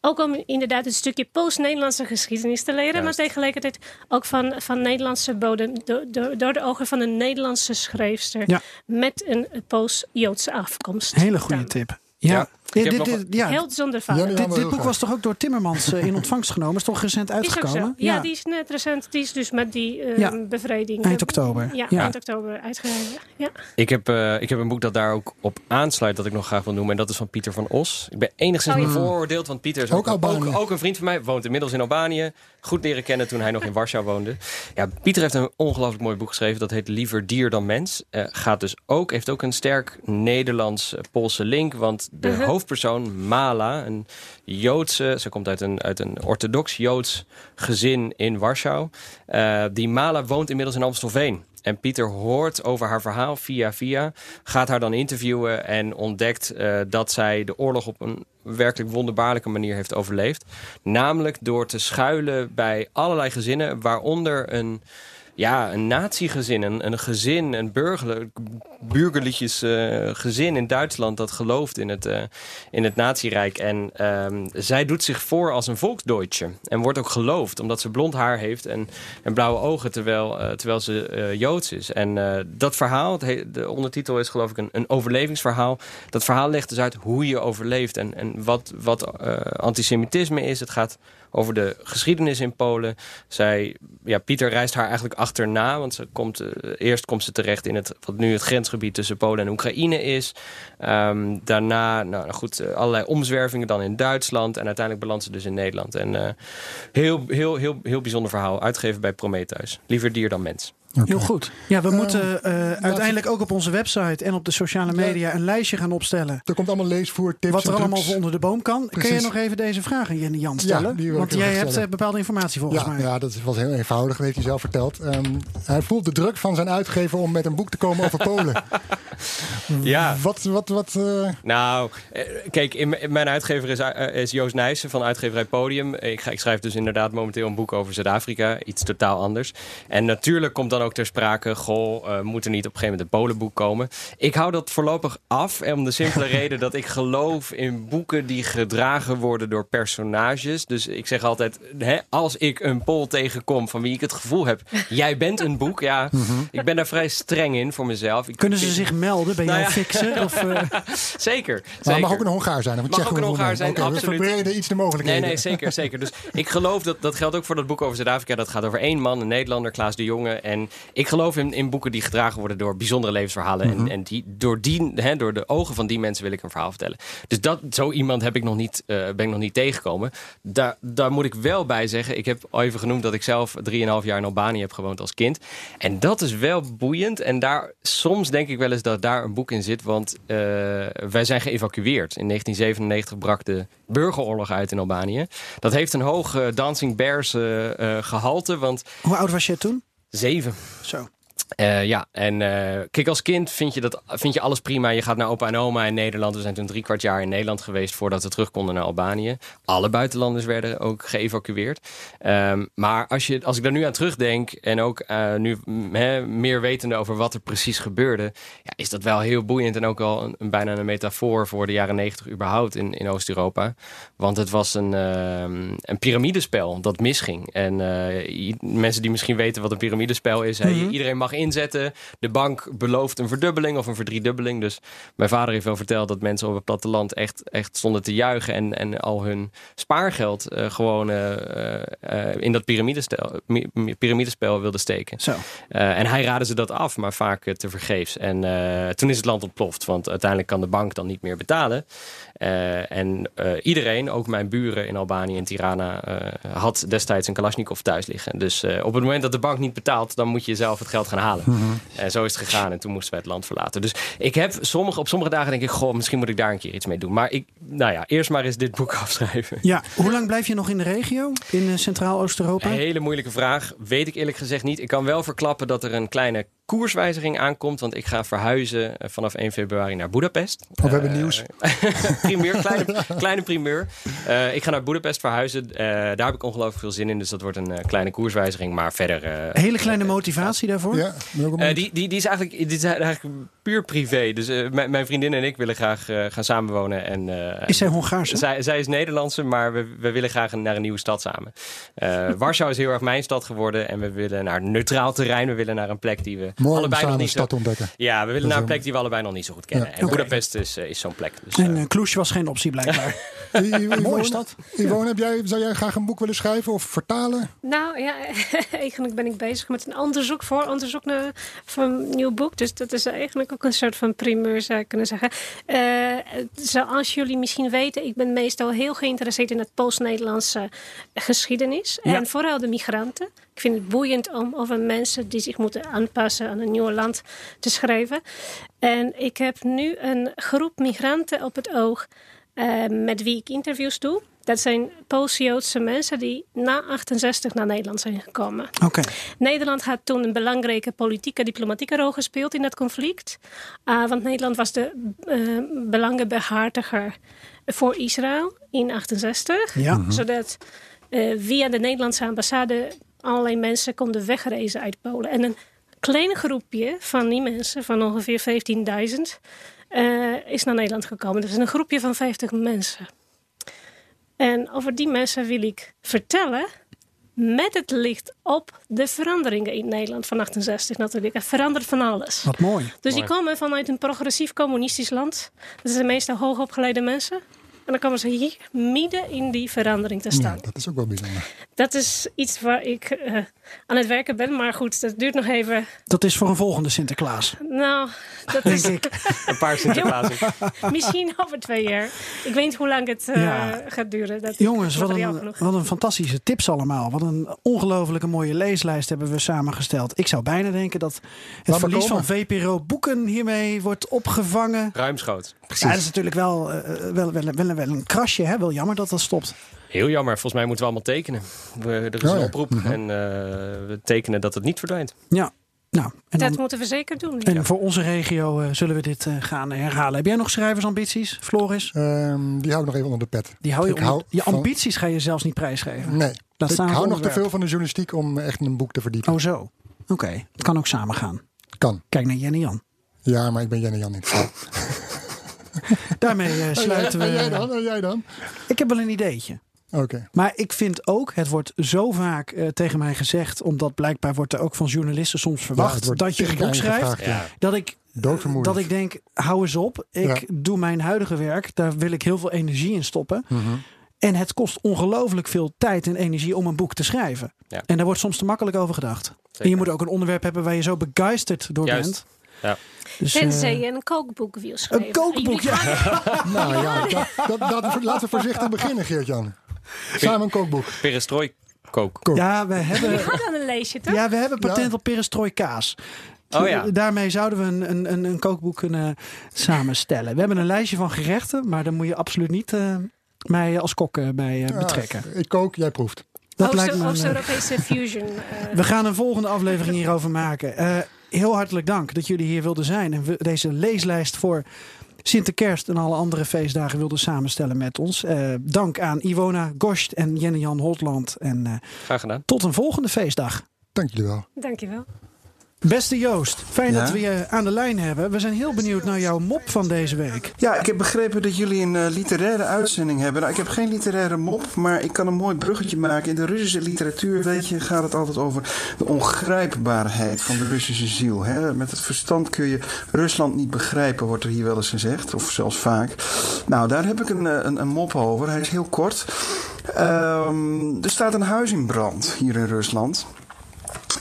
Ook om inderdaad een stukje Pools-Nederlandse geschiedenis te leren. Maar tegelijkertijd ook van, van Nederlandse bodem. Door, door, door de ogen van een Nederlandse schrijfster. Ja. Met een Pools-Joodse afkomst. hele goede dan. tip. Ja, Ja, ik heb dit, nog dit- ja, Heel zonder vader. Dit, Ja, dit boek was toch ook door Timmermans eh, in ontvangst genomen? Is toch recent uitgekomen? Ja, die is net recent. Die is dus met die eh, Ja. bevrijding. Eind oktober. Ja, Ja. eind oktober uitgegeven. Ja. Ik heb, eh, ik heb een boek dat daar ook op aansluit dat ik nog graag wil noemen. En dat is van Pieter van Os. Ik ben enigszins Oh, ja. bevooroordeeld, want Pieter is Ook ook, ook een vriend van mij. Woont inmiddels in Albanië. Goed leren kennen toen hij nog in Warschau woonde. Ja, Pieter heeft een ongelooflijk mooi boek geschreven. Dat heet Liever dier dan mens. Eh, gaat dus ook, heeft ook een sterk Nederlands-Poolse link. Want de Mhm. hoofdpersoon, Mala, een Joodse... Ze komt uit een, uit een orthodox Joods gezin in Warschau. Eh, die Mala woont inmiddels in Amstelveen. En Pieter hoort over haar verhaal via via. Gaat haar dan interviewen en ontdekt eh, dat zij de oorlog op een werkelijk wonderbaarlijke manier heeft overleefd. Namelijk door te schuilen bij allerlei gezinnen, waaronder een, ja, een natiegezin, een, een gezin, een burgerlijk, burgerliches eh, gezin in Duitsland dat gelooft in het, uh, in het nazirijk. En ehm, zij doet zich voor als een volksdeutsche. En wordt ook geloofd omdat ze blond haar heeft en, en blauwe ogen terwijl, uh, terwijl ze Joods is. En dat verhaal, de ondertitel is geloof ik een, een overlevingsverhaal. Dat verhaal legt dus uit hoe je overleeft en, en wat, wat antisemitisme is. Het gaat over de geschiedenis in Polen. Zij, ja, Pieter reist haar eigenlijk achterna, want ze komt, eerst komt ze terecht in het, wat nu het grensgebied tussen Polen en Oekraïne is. Um, daarna, nou goed, uh, allerlei omzwervingen dan in Duitsland en uiteindelijk belandt ze dus in Nederland. En uh, heel, heel, heel, heel bijzonder verhaal, uitgegeven bij Prometheus. Liever dier dan mens. Heel goed. Ja, we moeten uh, uiteindelijk ook op onze website en op de sociale media een lijstje gaan opstellen. Er komt allemaal leesvoer, tips Wat er allemaal voor onder de boom kan. Kun je nog even deze vraag aan Jenny Jan stellen? Ja, Want jij hebt uh, bepaalde informatie volgens ja, mij. Ja, dat was heel eenvoudig, heeft hij zelf verteld. Um, hij voelt de druk van zijn uitgever om met een boek te komen over Polen. ja. Wat, wat, wat... Uh... Nou, kijk, in, mijn uitgever is, is Joost Nijssen van uitgeverij Podium. Ik, ga, ik schrijf dus inderdaad momenteel een boek over Zuid-Afrika. Iets totaal anders. En natuurlijk komt dan ook ter sprake goh, uh, moet er niet op een gegeven moment een Polenboek komen? Ik hou dat voorlopig af. Om de simpele reden dat ik geloof in boeken die gedragen worden door personages. Dus ik zeg altijd, hè, als ik een Pool tegenkom van wie ik het gevoel heb, jij bent een boek. Ja, mm -hmm. ik ben daar vrij streng in voor mezelf. Ik Kunnen ze zich melden bij nou jouw ja. fixer? Of, uh... zeker. Maar het mag ook een Hongaar zijn. Het mag ook een Hongaar zijn, okay, absoluut. We verbreden iets de mogelijkheden. Nee, nee, zeker, zeker. Dus ik geloof, dat, dat geldt ook voor dat boek over Zuid-Afrika. Dat gaat over één man, een Nederlander, Klaas de Jonge. En ik geloof in, in boeken die gedragen worden door bijzondere levensverhalen. Mhm. En, en die, door, die, hè, door de ogen van die mensen wil ik een verhaal vertellen. Dus dat, zo iemand heb ik nog niet, uh, ben ik nog niet tegengekomen. Daar, daar moet ik wel bij zeggen. Ik heb al even genoemd dat ik zelf 3,5 jaar in Albanië heb gewoond als kind. En dat is wel boeiend. En daar, soms denk ik wel eens dat daar een boek in zit. Want uh, wij zijn geëvacueerd. In 1997 brak de burgeroorlog uit in Albanië. Dat heeft een hoog uh, Dancing Bears gehalte. Want Hoe oud was je toen? Zeven. Zo. Uh, ja, en uh, kijk, als kind vind je, dat, vind je alles prima. Je gaat naar opa en oma in Nederland. We zijn toen drie kwart jaar in Nederland geweest voordat we terug konden naar Albanië. Alle buitenlanders werden ook geëvacueerd. Um, maar als, je, als ik daar nu aan terugdenk en ook uh, nu he, meer wetende over wat er precies gebeurde, ja, is dat wel heel boeiend en ook wel een, een bijna een metafoor voor de jaren negentig überhaupt in, in Oost-Europa. Want het was een, uh, een piramidespel dat misging. En mensen die misschien weten wat een piramidespel is, mm -hmm. iedereen mag inzetten. De bank belooft een verdubbeling of een verdriedubbeling. Dus mijn vader heeft wel verteld dat mensen op het platteland echt, echt stonden te juichen en, en al hun spaargeld uh, gewoon uh, uh, in dat piramidespel, piramidespel wilden steken. Zo. en hij raadde ze dat af, maar vaak te vergeefs. En toen is het land ontploft, want uiteindelijk kan de bank dan niet meer betalen. en iedereen, ook mijn buren in Albanië en Tirana, had destijds een Kalashnikov thuis liggen. Dus op het moment dat de bank niet betaalt, dan moet je zelf het geld gaan halen. Mhm. En zo is het gegaan en toen moesten wij het land verlaten. Dus ik heb sommige, op sommige dagen denk ik, goh, misschien moet ik daar een keer iets mee doen. Maar ik, nou ja, eerst maar eens dit boek afschrijven. Ja, hoe lang blijf je nog in de regio, in Centraal-Oost-Europa? Hele moeilijke vraag, weet ik eerlijk gezegd niet. Ik kan wel verklappen dat er een kleine koerswijziging aankomt. Want ik ga verhuizen vanaf 1 februari naar Budapest. Oh, we hebben nieuws. primeur, kleine, kleine primeur. Uh, ik ga naar Budapest verhuizen. Uh, daar heb ik ongelooflijk veel zin in. Dus dat wordt een uh, kleine koerswijziging. Maar verder... Hele kleine motivatie daarvoor? Ja, die, die, die, is eigenlijk, die is eigenlijk puur privé. Dus mijn vriendin en ik willen graag gaan samenwonen. En, is zij Hongaarse? Zij, zij is Nederlandse, maar we, we willen graag naar een nieuwe stad samen. Warschau is heel erg mijn stad geworden. En we willen naar een neutraal terrein. We willen naar een plek die we Mooi allebei nog niet stad zo... ontdekken. Ja, we willen naar een plek die we allebei nog niet zo goed kennen. Ja. En Okay. Budapest is, uh, is zo'n plek. Dus, en uh, uh, Kloes was geen optie blijkbaar. Mooie stad. Yvonne, heb jij, zou jij graag een boek willen schrijven of vertalen? Nou ja, eigenlijk ben ik bezig met een onderzoek voor onderzoek naar voor een nieuw boek. Dus dat is eigenlijk ook een soort van primeur, zou ik kunnen zeggen. Uh, zoals jullie misschien weten, ik ben meestal heel geïnteresseerd in het Pools-Nederlandse geschiedenis. Ja. En vooral de migranten. Ik vind het boeiend om over mensen die zich moeten aanpassen aan een nieuw land te schrijven. En ik heb nu een groep migranten op het oog uh, met wie ik interviews doe. Dat zijn Poolse-Joodse mensen die na 68 naar Nederland zijn gekomen. Okay. Nederland had toen een belangrijke politieke, diplomatieke rol gespeeld in dat conflict. Uh, want Nederland was de uh, belangenbehartiger voor Israël in 68. Ja. Mm -hmm. Zodat via de Nederlandse ambassade allerlei mensen konden wegreizen uit Polen. En een klein groepje van die mensen, van ongeveer 15.000, eh, is naar Nederland gekomen. Dat is een groepje van 50 mensen. En over die mensen wil ik vertellen met het licht op de veranderingen in Nederland van 68 natuurlijk. Er verandert van alles. Wat mooi. Dus die komen vanuit een progressief communistisch land. Dat zijn meestal hoogopgeleide mensen. En dan komen ze hier midden in die verandering te staan. Ja, dat is ook wel bijzonder. Dat is iets waar ik eh, aan het werken ben. Maar goed, dat duurt nog even. Dat is voor een volgende Sinterklaas. Nou, dat Denk is ik. Een paar Sinterklaas. misschien over twee jaar. Ik weet niet hoe lang het eh, Ja. gaat duren. Dat Jongens, wat een, wat een fantastische tips allemaal. Wat een ongelofelijke mooie leeslijst hebben we samengesteld. Ik zou bijna denken dat het verlies van VPRO Boeken hiermee wordt opgevangen. Ruimschoots. Ja, dat is natuurlijk wel, eh, wel, wel, wel, wel een krasje. Hè? Wel jammer dat dat stopt. Heel jammer. Volgens mij moeten we allemaal tekenen. We, er is Oh een ja. oproep. En eh, we tekenen dat het niet verdwijnt. Ja, nou. En, Dat dan, moeten we zeker doen. en voor onze regio eh, zullen we dit eh, gaan herhalen. Heb jij nog schrijversambities, Floris? Ehm, die hou ik nog even onder de pet. Die hou je onder- hou je van- ambities ga je zelfs niet prijsgeven. Nee. Laat ik hou nog te veel van de journalistiek om echt een boek te verdiepen. Oh zo. Oké, het kan ook samen gaan. Kan. Kijk naar Jenny Jan. Ja, maar ik ben Jenny Jan niet. Daarmee eh, sluiten En jij we. dan? En jij dan? Ik heb wel een ideetje. Oké. Maar ik vind ook, het wordt zo vaak eh, tegen mij gezegd, omdat blijkbaar wordt er ook van journalisten soms verwacht dat je een boek schrijft. gevraagd, ja. Dat ik, dat ik denk, hou eens op. Ik Ja. doe mijn huidige werk, daar wil ik heel veel energie in stoppen. Mhm. En het kost ongelooflijk veel tijd en energie om een boek te schrijven. Ja. En daar wordt soms te makkelijk over gedacht. En je moet ook een onderwerp hebben waar je zo begeisterd door Juist. bent. Ja. Dus, Tenzij eh, je een kookboek wil schrijven. een kookboek, ja. Nou ja, dat, dat, dat- laten we voorzichtig beginnen, Geert-Jan. Samen een kookboek. Perestrooi kook. Ja, we hebben, Jullie hadden een leesje, toch? ja, we hebben patent Ja. op perestrooi kaas. Oh ja. Daarmee zouden we een, een, een, een kookboek kunnen samenstellen. We hebben een lijstje van gerechten, maar daar moet je absoluut niet eh, mij als kok eh, bij eh, betrekken. Ja, ik kook, jij proeft. Dat Oost- lijkt me een, eh, Oost-Europese fusion. eh, we gaan een volgende aflevering hierover maken. Heel hartelijk dank dat jullie hier wilden zijn en we deze leeslijst voor Sinterkerst en alle andere feestdagen wilden samenstellen met ons. Eh, dank aan Iwona Goscht en Jenne-Jan Holtland. En eh, Graag gedaan. tot een volgende feestdag. Dank jullie wel. Dankjewel. Beste Joost, fijn Ja? dat we je aan de lijn hebben. We zijn heel benieuwd naar jouw mop van deze week. Ja, ik heb begrepen dat jullie een eh, literaire uitzending hebben. Nou, ik heb geen literaire mop, maar ik kan een mooi bruggetje maken. In de Russische literatuur, weet je, gaat het altijd over de ongrijpbaarheid van de Russische ziel. Hè? Met het verstand kun je Rusland niet begrijpen, wordt er hier wel eens gezegd, of zelfs vaak. Nou, daar heb ik een, eh, een, een mop over. Hij is heel kort. Ehm, er staat een huis in brand hier in Rusland.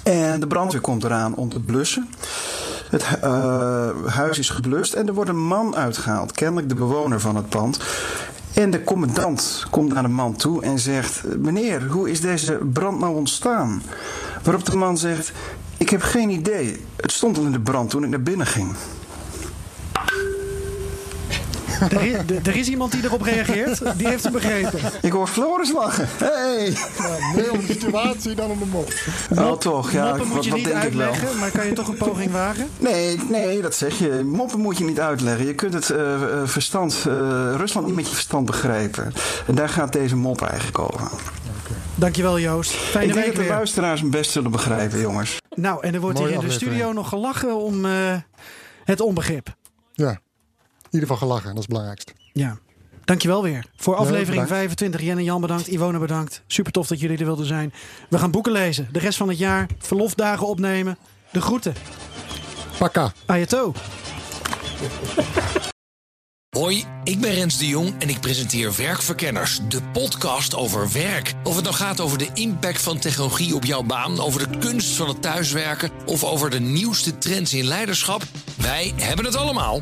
En de brandweer komt eraan om te blussen. Het eh, huis is geblust en er wordt een man uitgehaald, kennelijk de bewoner van het pand. En de commandant komt naar de man toe en zegt: Meneer, hoe is deze brand nou ontstaan? Waarop de man zegt: Ik heb geen idee. Het stond al in de brand toen ik naar binnen ging. Er is, er is iemand die erop reageert. Die heeft hem begrepen. Ik hoor Floris lachen. Hey! Nou, meer om de situatie dan om de mop. Oh, toch? Ja, Moppen moet je wat niet denk ik wel? uitleggen, maar kan je toch een poging wagen? Nee, nee, dat zeg je. Moppen moet je niet uitleggen. Je kunt het eh, eh, verstand, eh, Rusland niet met je verstand begrijpen. En daar gaat deze mop eigenlijk over. Dankjewel Joost. Fijne ik denk week dat de weer. luisteraars hem best zullen begrijpen, jongens. Nou, en er wordt Mooie hier in de studio nog gelachen om eh, het onbegrip. Ja, ieder geval gelachen, dat is het belangrijkste. Ja. Dankjewel weer. Voor aflevering bedankt. 25. Jen en Jan bedankt. Iwone bedankt. Super tof dat jullie er wilden zijn. We gaan boeken lezen. De rest van het jaar. Verlofdagen opnemen. De groeten. Pakka. Ayato. Hoi, ik ben Rens de Jong en ik presenteer Werkverkenners, de podcast over werk. Of het nou gaat over de impact van technologie op jouw baan, over de kunst van het thuiswerken of over de nieuwste trends in leiderschap, wij hebben het allemaal.